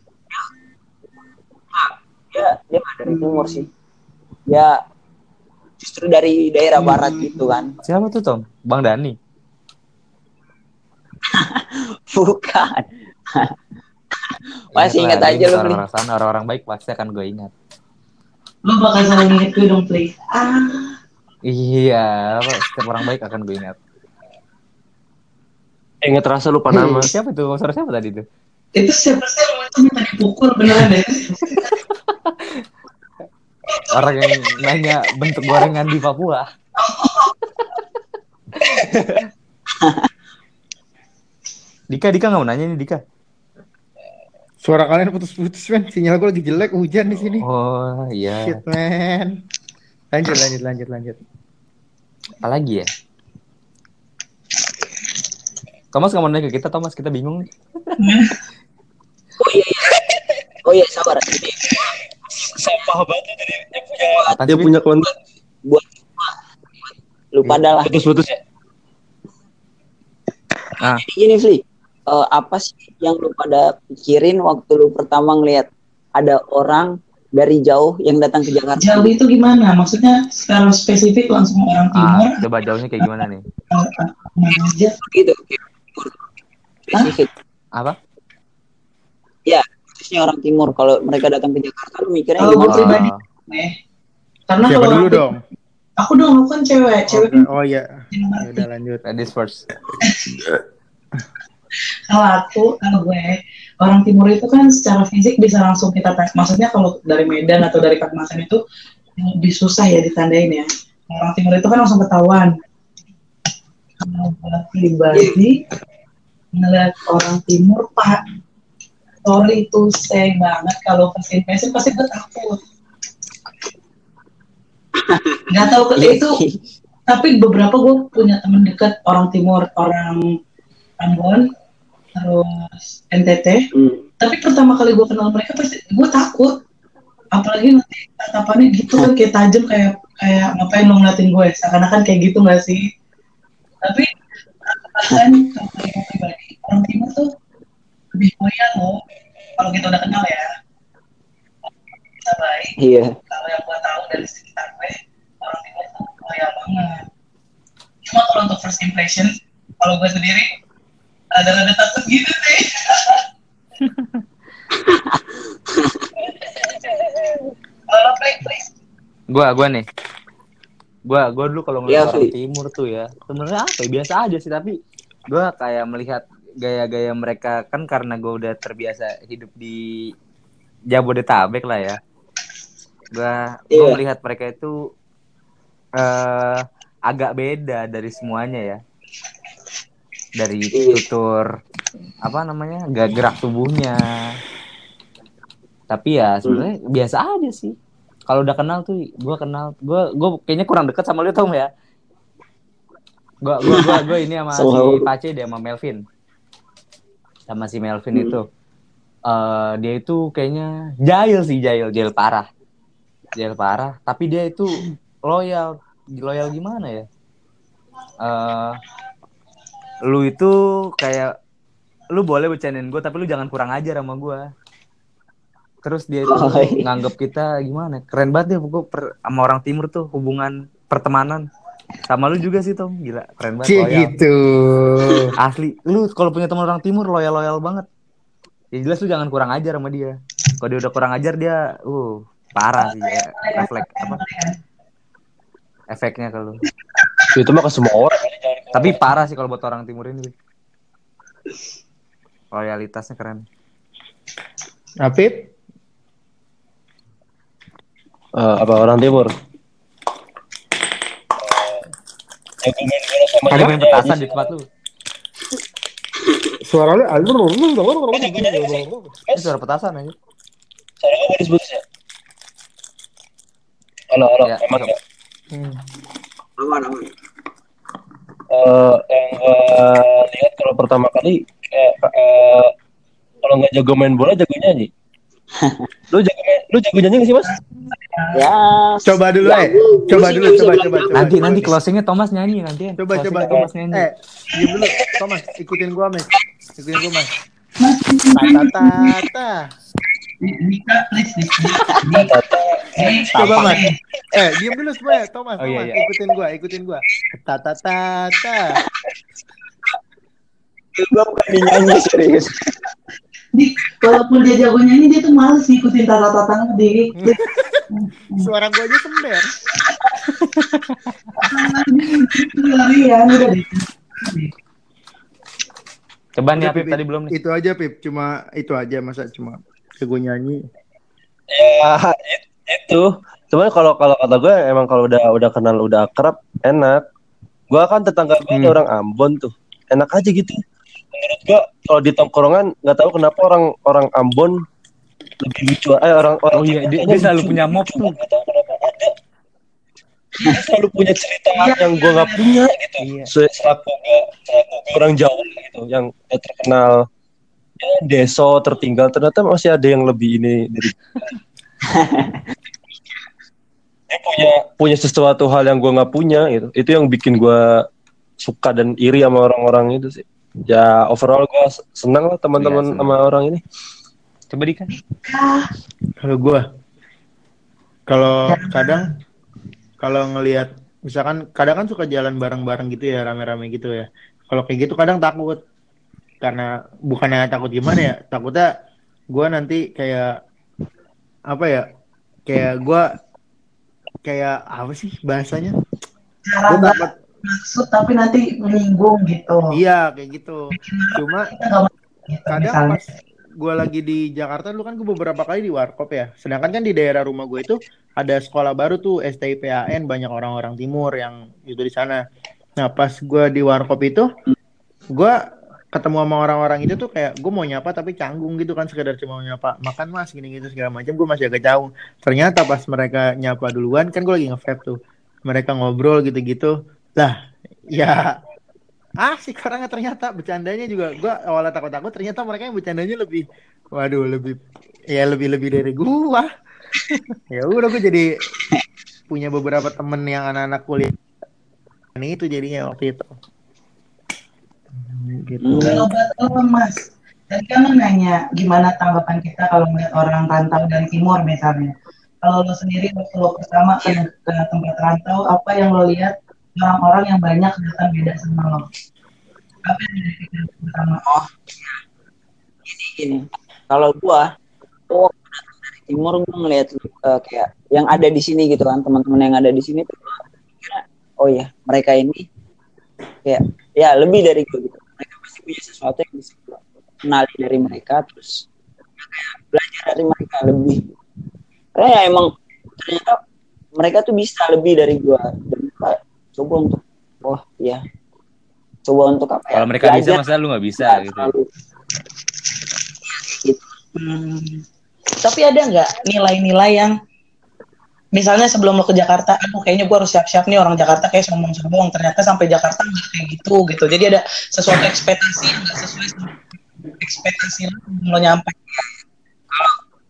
dia dia nggak dari timur sih dia justru dari daerah barat gitu kan Siapa tuh Tom? Bang Dani. bukan Masih ingat aja lu. Orang-orang sana, orang-orang baik pasti akan gue ingat. Lu bakal selalu inget gue dong, please. Ah, Iya, apa, setiap orang baik akan gue ingat. Ingat rasa lupa nama. Siapa tuh? Suara siapa tadi tuh? itu siapa sih yang macam minta dipukul beneran deh. Orang yang nanya bentuk gorengan di Papua. Dika, Dika nggak mau nanya nih Dika. Suara kalian putus-putus men, sinyal gue lagi jelek, hujan di sini. Oh iya. Shit man. Lanjut, lanjut, lanjut, lanjut. Apalagi ya? Thomas nggak mau nanya ke kita, Thomas kita bingung nih. oh iya iya oh iya sabar jadi Sampah banget tadi dia punya dia punya konten buat lu pada lah putus-putus ya. Ah. Jadi gini Fli eh, apa sih yang lu pada pikirin waktu lu pertama ngeliat ada orang dari jauh yang datang ke Jakarta Jauh itu gimana? Maksudnya secara spesifik langsung orang timur Ah, coba jauhnya kayak gimana nih? gitu spesifik Apa? khususnya orang timur kalau mereka datang ke Jakarta lu mikirnya Kalau gimana pribadi, Ah, eh. Karena Siapa kalau dulu aku, dong? aku dong, aku kan cewek, cewek Oke, kan Oh iya, ya udah lanjut. ladies first. Kalau aku, kalau gue, orang timur itu kan secara fisik bisa langsung kita tes. Maksudnya kalau dari Medan atau dari Kalimantan itu lebih susah ya ditandain ya. Orang timur itu kan langsung ketahuan. Kalau pribadi ngeliat orang timur, Pak, sorry to say banget. Kalau first impression pasti gue takut. Gak tahu ke Iya itu tapi beberapa gue punya temen dekat orang timur orang Ambon terus NTT Hmm. tapi pertama kali gue kenal mereka pasti gue takut. Apalagi nanti tatapannya gitu kan kayak tajam kayak kayak ngapain lo ngeliatin gue? Seakan-akan kayak gitu gak sih? Tapi bahkan kalau pribadi orang timur tuh lebih mulia loh kalau kita udah kenal ya. Kita baik iya. kalau yang gue tahu dari sekitar gue orang timur tuh loyal banget. Cuma kalau untuk first impression kalau gue sendiri ada-ada takut gitu sih. Kalau play play Gua, gua nih. Gua, gua dulu kalau ngeliat orang Fi. timur tuh ya, sebenarnya apa ya, biasa aja sih tapi gua kayak melihat gaya-gaya mereka kan karena gua udah terbiasa hidup di Jabodetabek lah ya. Gua, gua Iya. melihat mereka itu eh agak beda dari semuanya ya. Dari Iya. tutur apa namanya? gak gerak tubuhnya. Tapi ya sebenarnya biasa aja sih kalau udah kenal tuh gue kenal gue gue kayaknya kurang deket sama lu tau ya gue gue gue gue ini sama si. Pace dia sama Melvin sama si Melvin Hmm. itu. Eh dia itu kayaknya jahil sih jahil jahil parah. Jahil parah tapi dia itu loyal. Loyal gimana ya? Eh lu itu kayak lu boleh bercandain gue tapi lu jangan kurang ajar sama gue terus dia itu Oh, iya. nganggap kita gimana? Keren banget deh pokok per- sama orang timur tuh hubungan pertemanan sama lu juga sih Tom gila keren banget Cie loyal. gitu. asli lu kalau punya teman orang timur loyal loyal banget ya jelas lu jangan kurang ajar sama dia kalau dia udah kurang ajar dia uh parah sih ya. refleks apa efeknya kalau Itu mah ke semua orang. tapi parah sih kalau buat orang timur ini loyalitasnya keren Apip? Eh, apa orang timur? Jago main bola sama ada main petasan di tempat lu Suara lu ini suara petasan aja Suara gue putus-putus ya? Halo, halo, Ya, emang ya? Hmm. aman aman Eh, yang gue lihat kalau pertama kali kayak eh, kalau kalau nggak jago main bola jago nyanyi. Lu jago lu jago nyanyi nggak sih mas? Ya. Coba dulu, ya, eh. Coba dulu, coba, bilang coba, jago. coba. Nanti nanti closingnya Thomas nyanyi nanti. Coba coba coba. Thomas nyanyi. Eh, diam dulu. Thomas, ikutin gua, Mas. Ikutin gua, Mas. Tata tata. Coba, Mas. Eh, diam dulu semuanya. Thomas, Oh, iya, Thomas, iya. ikutin gua, ikutin gua. Tata tata. Gua bukan nyanyi serius. Dik, walaupun dia jago nyanyi, dia tuh males ngikutin tata-tata Dik. Suara gua aja sember. Larian, udah. Coba nih Pip, tadi belum nih. Itu aja, Pip. Cuma itu aja masa cuma jago nyanyi. Ya itu. Cuman kalau kalau kata gue emang kalau udah udah kenal udah akrab enak. Gue kan tetangga gue Hmm. orang Ambon tuh. Enak aja gitu. Menurut gue kalau di tongkrongan nggak tahu kenapa orang orang Ambon lebih lucu. Eh orang orang Oh iya, dia, dia selalu lucu. punya mob Lucu, tuh. nggak tahu kenapa ada. Dia selalu punya cerita yang gue nggak punya gitu. Iya. Se- Selaku gue selaku gue orang Jawa gitu yang terkenal ya, deso tertinggal ternyata masih ada yang lebih ini dari dia punya punya sesuatu hal yang gue nggak punya gitu itu yang bikin gue suka dan iri sama orang-orang itu sih ya overall gue senang lah teman-teman senang. sama orang ini Coba Dika. Kalau gua kalau kadang kalau ngelihat misalkan kadang kan suka jalan bareng-bareng gitu ya rame-rame gitu ya. Kalau kayak gitu kadang takut karena bukannya takut gimana ya, takutnya gua nanti kayak apa ya? Kayak gua kayak apa sih bahasanya? Nggak takut maksud tapi nanti menyinggung gitu. iya kayak gitu. Cuma gitu, kadang misalnya. pas gue lagi di Jakarta dulu kan gue beberapa kali di warkop ya sedangkan kan di daerah rumah gue itu ada sekolah baru tuh STIPAN banyak orang-orang timur yang itu di sana nah pas gue di warkop itu gue ketemu sama orang-orang itu tuh kayak gue mau nyapa tapi canggung gitu kan sekedar cuma mau nyapa makan mas gini gitu segala macam gue masih agak jauh ternyata pas mereka nyapa duluan kan gue lagi nge tuh mereka ngobrol gitu-gitu lah ya. Ah si orangnya ternyata bercandanya juga. Gua awalnya takut-takut ternyata mereka yang bercandanya lebih waduh lebih ya lebih lebih dari gua. Ya udah gua jadi punya beberapa temen yang anak-anak kuliah ini itu jadinya waktu itu. Gitu. Kalau buat lo mas, tadi kan nanya gimana tanggapan kita kalau melihat orang rantau dari timur misalnya. Kalau lo sendiri waktu lo pertama ke, ke tempat rantau, apa yang lo lihat orang-orang yang banyak datang beda sama lo? Apa yang jadi pikiran pertama? Oh, gini gini. Kalau gua, datang dari timur gua ngeliat eh, kayak yang ada di sini gitu kan, teman-teman yang ada di sini tuh kira, oh ya mereka ini kayak ya lebih dari gua gitu. Mereka pasti punya sesuatu yang bisa gua kenali dari mereka, terus belajar dari mereka lebih. Karena ya emang ternyata mereka tuh bisa lebih dari gua coba untuk, oh ya, coba untuk apa ya? Kalau mereka bisa belajar masa lu nggak bisa gitu. Gitu. Hmm. Tapi ada nggak nilai-nilai yang misalnya sebelum lo ke Jakarta, aduh kayaknya gue harus siap-siap nih orang Jakarta kayak sombong-sombong. Ternyata sampai Jakarta nggak kayak gitu gitu. Jadi ada sesuatu ekspektasi yang nggak sesuai sama ekspektasi lo sebelum lo nyampe.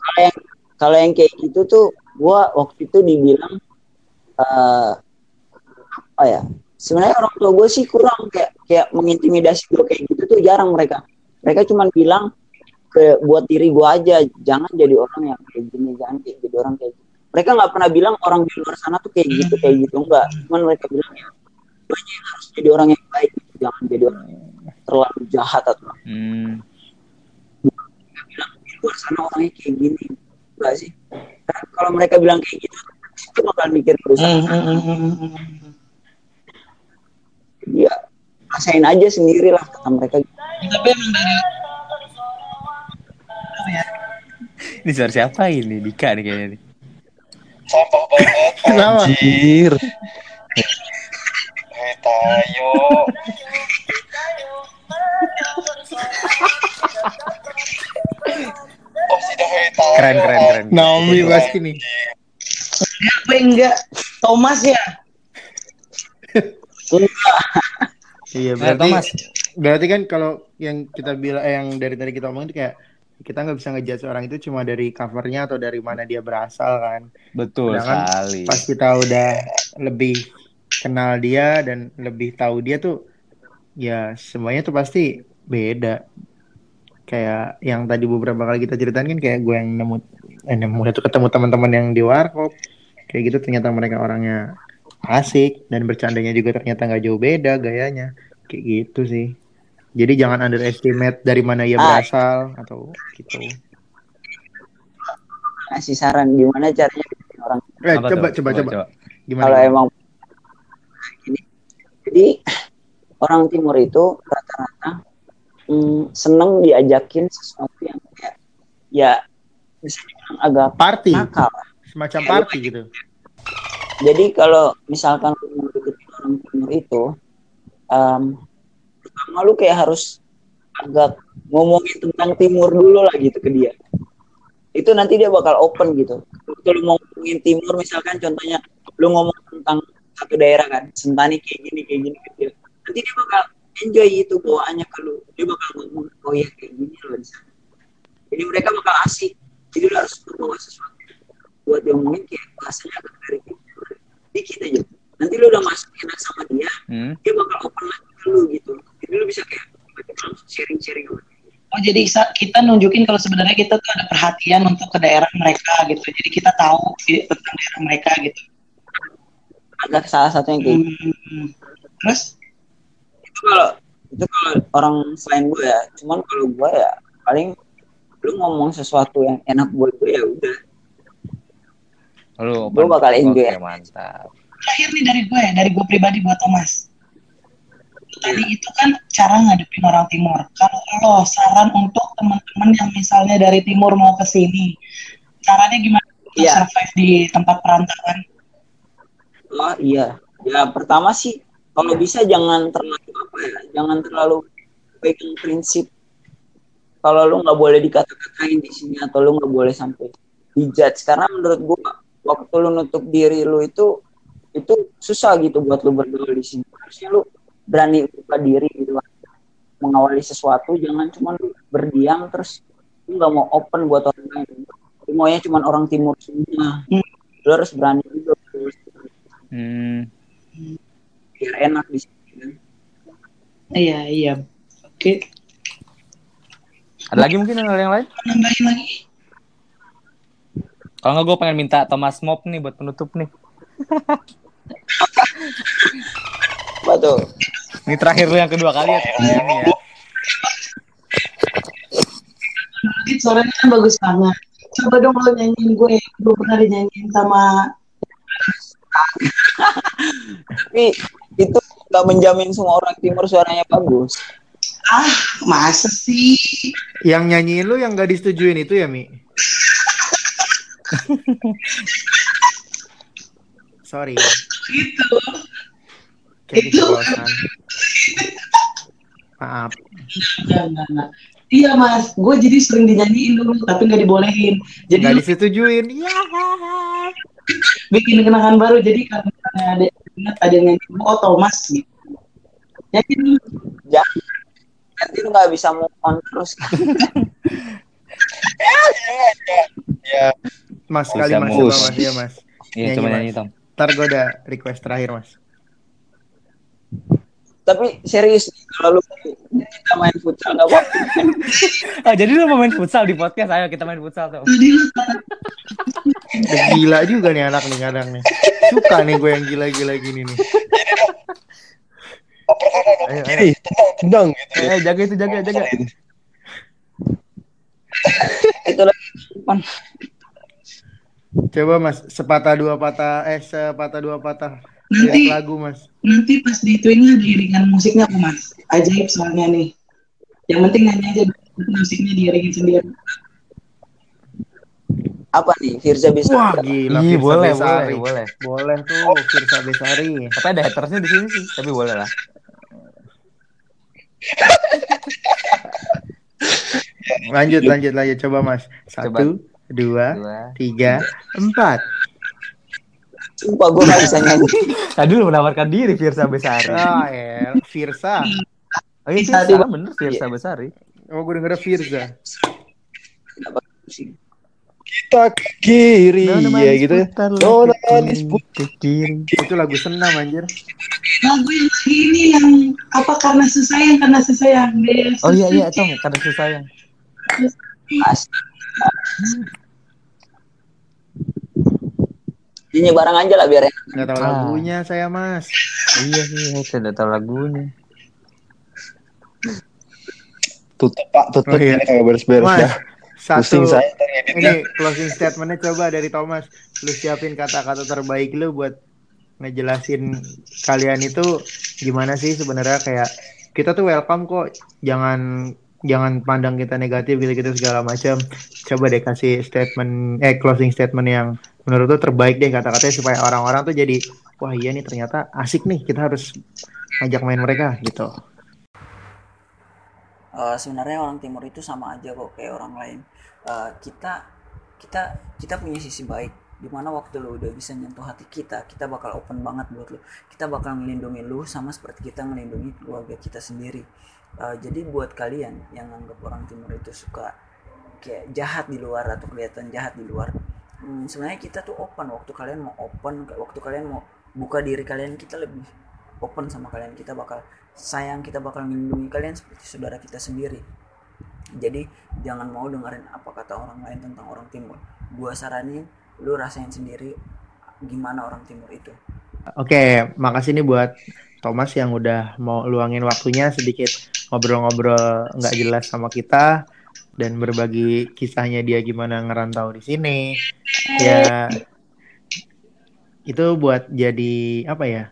kalau yang kalau yang kayak gitu tuh gua waktu itu dibilang eh apa ya sebenarnya orang tua gue sih kurang kayak kayak mengintimidasi gue kayak gitu tuh jarang mereka. Mereka cuma bilang ke buat diri gue aja jangan jadi orang yang kayak gini jangan kayak jadi orang kayak gitu mereka nggak pernah bilang orang di luar sana tuh kayak gitu kayak gitu enggak cuman mereka bilang ya lu harus jadi orang yang baik jangan jadi orang yang terlalu jahat atau Hmm. bilang di luar sana orangnya kayak gini. Enggak sih? Karena kalau mereka bilang kayak gitu itu bakal mikir terus Hmm, ya rasain aja sendiri lah kata mereka Tapi emang dari Ini suara siapa ini? Dika nih kayaknya nih. sampah banget Kenapa? anjir Hei tayo Oh, hei tayo. Keren keren keren. Naomi pasti nih apa enggak Thomas ya? iya Nah, berarti Thomas. berarti kan kalau yang kita bilang eh, yang dari tadi kita omongin kayak kita nggak bisa ngejudge orang itu cuma dari covernya atau dari mana dia berasal kan. Betul Sedangkan sekali. Pas kita udah lebih kenal dia dan lebih tahu dia tuh ya semuanya tuh pasti beda. Kayak yang tadi beberapa kali kita ceritain kan kayak gue yang nemu eh, nemu itu ketemu teman-teman yang di warkop kayak gitu ternyata mereka orangnya asik dan bercandanya juga ternyata nggak jauh beda gayanya kayak gitu sih. Jadi jangan underestimate dari mana ia Ah. berasal atau gitu. kasih saran gimana caranya orang Eh, Apa coba, tuh? coba, coba, Gimana? kalau emang ini jadi orang timur itu rata-rata mm, seneng diajakin sesuatu yang kayak ya bisa dibilang agak Party, nakal semacam party gitu. Jadi kalau misalkan lu deketin orang timur itu em, pertama lu kayak harus agak ngomongin tentang timur dulu lah gitu ke dia. Itu nanti dia bakal open gitu. Kalau mau ngomongin timur misalkan contohnya lu ngomong tentang satu daerah kan sentani kayak gini kayak gini gitu nanti dia bakal enjoy itu bawaannya ke lu. Dia bakal ngomong oh ya kayak gini loh di sana. Jadi mereka bakal asik. Jadi lu harus membawa sesuatu. Buat diomongin kayak bahasanya agak dari timur dikit aja nanti lu udah masuk enak sama dia Hmm? dia bakal open lagi ke lu gitu jadi lu bisa kayak langsung sharing-sharing sama dia. Oh jadi kita nunjukin kalau sebenarnya kita tuh ada perhatian untuk ke daerah mereka gitu. Jadi kita tahu tentang daerah mereka gitu. ada salah satu yang kayak gitu. Hmm. Terus itu kalau itu kalau orang selain gue ya cuman kalau gue ya paling lu ngomong sesuatu yang enak buat gue ya udah Lu Gua bakal enjoy. Oke, mantap. terakhir nih dari gue ya, dari gue pribadi buat Thomas. Tadi itu kan cara ngadepin orang timur. Kalau lo saran untuk teman-teman yang misalnya dari timur mau ke sini, caranya gimana untuk Iya. survive di tempat perantauan? oh iya ya pertama sih kalau bisa jangan terlalu apa ya jangan terlalu pegang prinsip kalau lu nggak boleh dikata-katain di sini atau lu nggak boleh sampai dijudge karena menurut gua waktu lu nutup diri lu itu itu susah gitu buat lu bergaul di sini harusnya lu berani buka diri gitu kan mengawali sesuatu jangan cuma lu berdiam terus lu nggak mau open buat orang lain Lu maunya cuma orang timur semua Hmm. lu harus berani juga Hmm. biar enak di sini kan Iya, iya. Oke, Ada lagi mungkin yang lain? nambahin lagi. Kalau nggak gue pengen minta Thomas Mop nih buat penutup nih. apa tuh Ini terakhir lu yang kedua kali ya. Ini ya. Suaranya kan bagus banget. Coba dong lo nyanyiin gue. Gue pernah dinyanyiin sama tapi itu nggak menjamin semua orang timur suaranya bagus ah masa sih Yang nyanyiin lu yang gak disetujuin itu ya, Mi? Sorry. gitu. Kayak Itu. keceplosan. Maaf. Enggak, enggak, enggak. Iya mas, gue jadi sering dinyanyiin dulu tapi nggak dibolehin. Jadi Gak lu disetujuin. Iya. bikin kenangan baru. Jadi misalnya ada ingat ada yang nyanyi, oh Thomas gitu. Jadi jangan nanti lu nggak bisa move on terus Mas, Bisa kali mas, coba mas, ya mas. Iya, Nyanyi, Mas. nyanyi Tom. Ntar gue ada request terakhir mas. tapi serius kalau lu kita main futsal nggak apa Oh, jadi lu mau main futsal di podcast? Ayo kita main futsal tuh. Gila juga nih anak nih kadang nih. Suka nih gue yang gila-gila gini nih. Ayo, ayo. Tendang gitu. Eh, jaga itu, jaga, jaga. itu lagi. Coba mas, sepatah dua patah, eh sepatah dua patah. nanti lagu mas. nanti pas di itu ini ada iringan musiknya apa mas? Ajaib soalnya nih. Yang penting nyanyi aja musiknya diiringin sendiri. apa nih Firza bisa Wah gila. Iya, Firsa boleh, Besari. boleh, boleh. Boleh tuh, Firsa Besari. Tapi ada hatersnya di sini sih, tapi boleh lah. Lanjut, lanjut, lanjut. Coba mas. Satu, dua, Dua. tiga, empat. sumpah gue nggak bisa nyanyi Tadi lu menawarkan diri Firsa Besari. Ah, ya. Firsa. Oh iya, Firsa, bener Firsa Besari. Oh, gue denger Firza. pusing Kita ke kiri, ya gitu ya. Nona di ke kiri. Itu lagu senam anjir. lagu yang ini yang apa karena sesayang karena sesayang Dia Oh iya iya Tom, karena sayang. As- Nyanyi bareng aja lah biar enak. Nggak tahu Ah. lagunya saya mas. Iya sih, saya tidak tahu lagunya. tutup Pak, tutup Oh, iya. ini kagak beres-beres Mas, ya. satu. Pusing saya. Ini closing statementnya coba dari Thomas. Lu siapin kata-kata terbaik lu buat ngejelasin kalian itu gimana sih sebenarnya kayak kita tuh welcome kok. Jangan jangan pandang kita negatif gitu-gitu segala macam. Coba deh kasih statement eh closing statement yang menurut tuh terbaik deh kata-katanya supaya orang-orang tuh jadi wah iya nih ternyata asik nih kita harus ajak main mereka gitu. Eh, sebenarnya orang timur itu sama aja kok kayak orang lain Eh, kita kita kita punya sisi baik di mana waktu lu udah bisa nyentuh hati kita kita bakal open banget buat lu. Kita bakal ngelindungi lu sama seperti kita ngelindungi keluarga kita sendiri. Eh, jadi buat kalian yang anggap orang timur itu suka kayak jahat di luar atau kelihatan jahat di luar hmm, sebenarnya kita tuh open. Waktu kalian mau open waktu kalian mau buka diri kalian kita lebih open sama kalian. Kita bakal sayang kita bakal melindungi kalian seperti saudara kita sendiri. Jadi jangan mau dengerin apa kata orang lain tentang orang timur. Gua saranin lu rasain sendiri gimana orang timur itu Oke, makasih nih buat Thomas yang udah mau luangin waktunya sedikit ngobrol-ngobrol nggak jelas sama kita dan berbagi kisahnya dia gimana ngerantau di sini. Ya, itu buat jadi apa ya?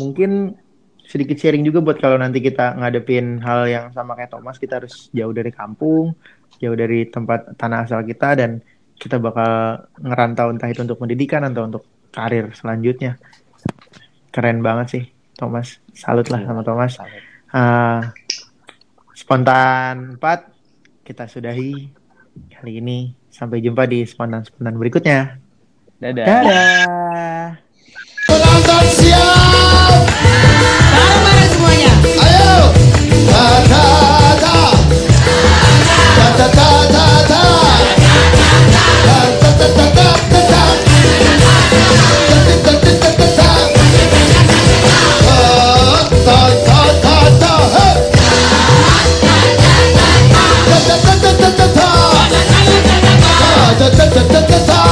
Mungkin sedikit sharing juga buat kalau nanti kita ngadepin hal yang sama kayak Thomas, kita harus jauh dari kampung, jauh dari tempat tanah asal kita dan kita bakal ngerantau entah itu untuk pendidikan atau untuk karir selanjutnya. Keren banget sih Thomas. Salut lah sama Thomas. Ah, spontan 4 kita sudahi kali ini. Sampai jumpa di spontan spontan berikutnya. Dadah. dadah 따따따따따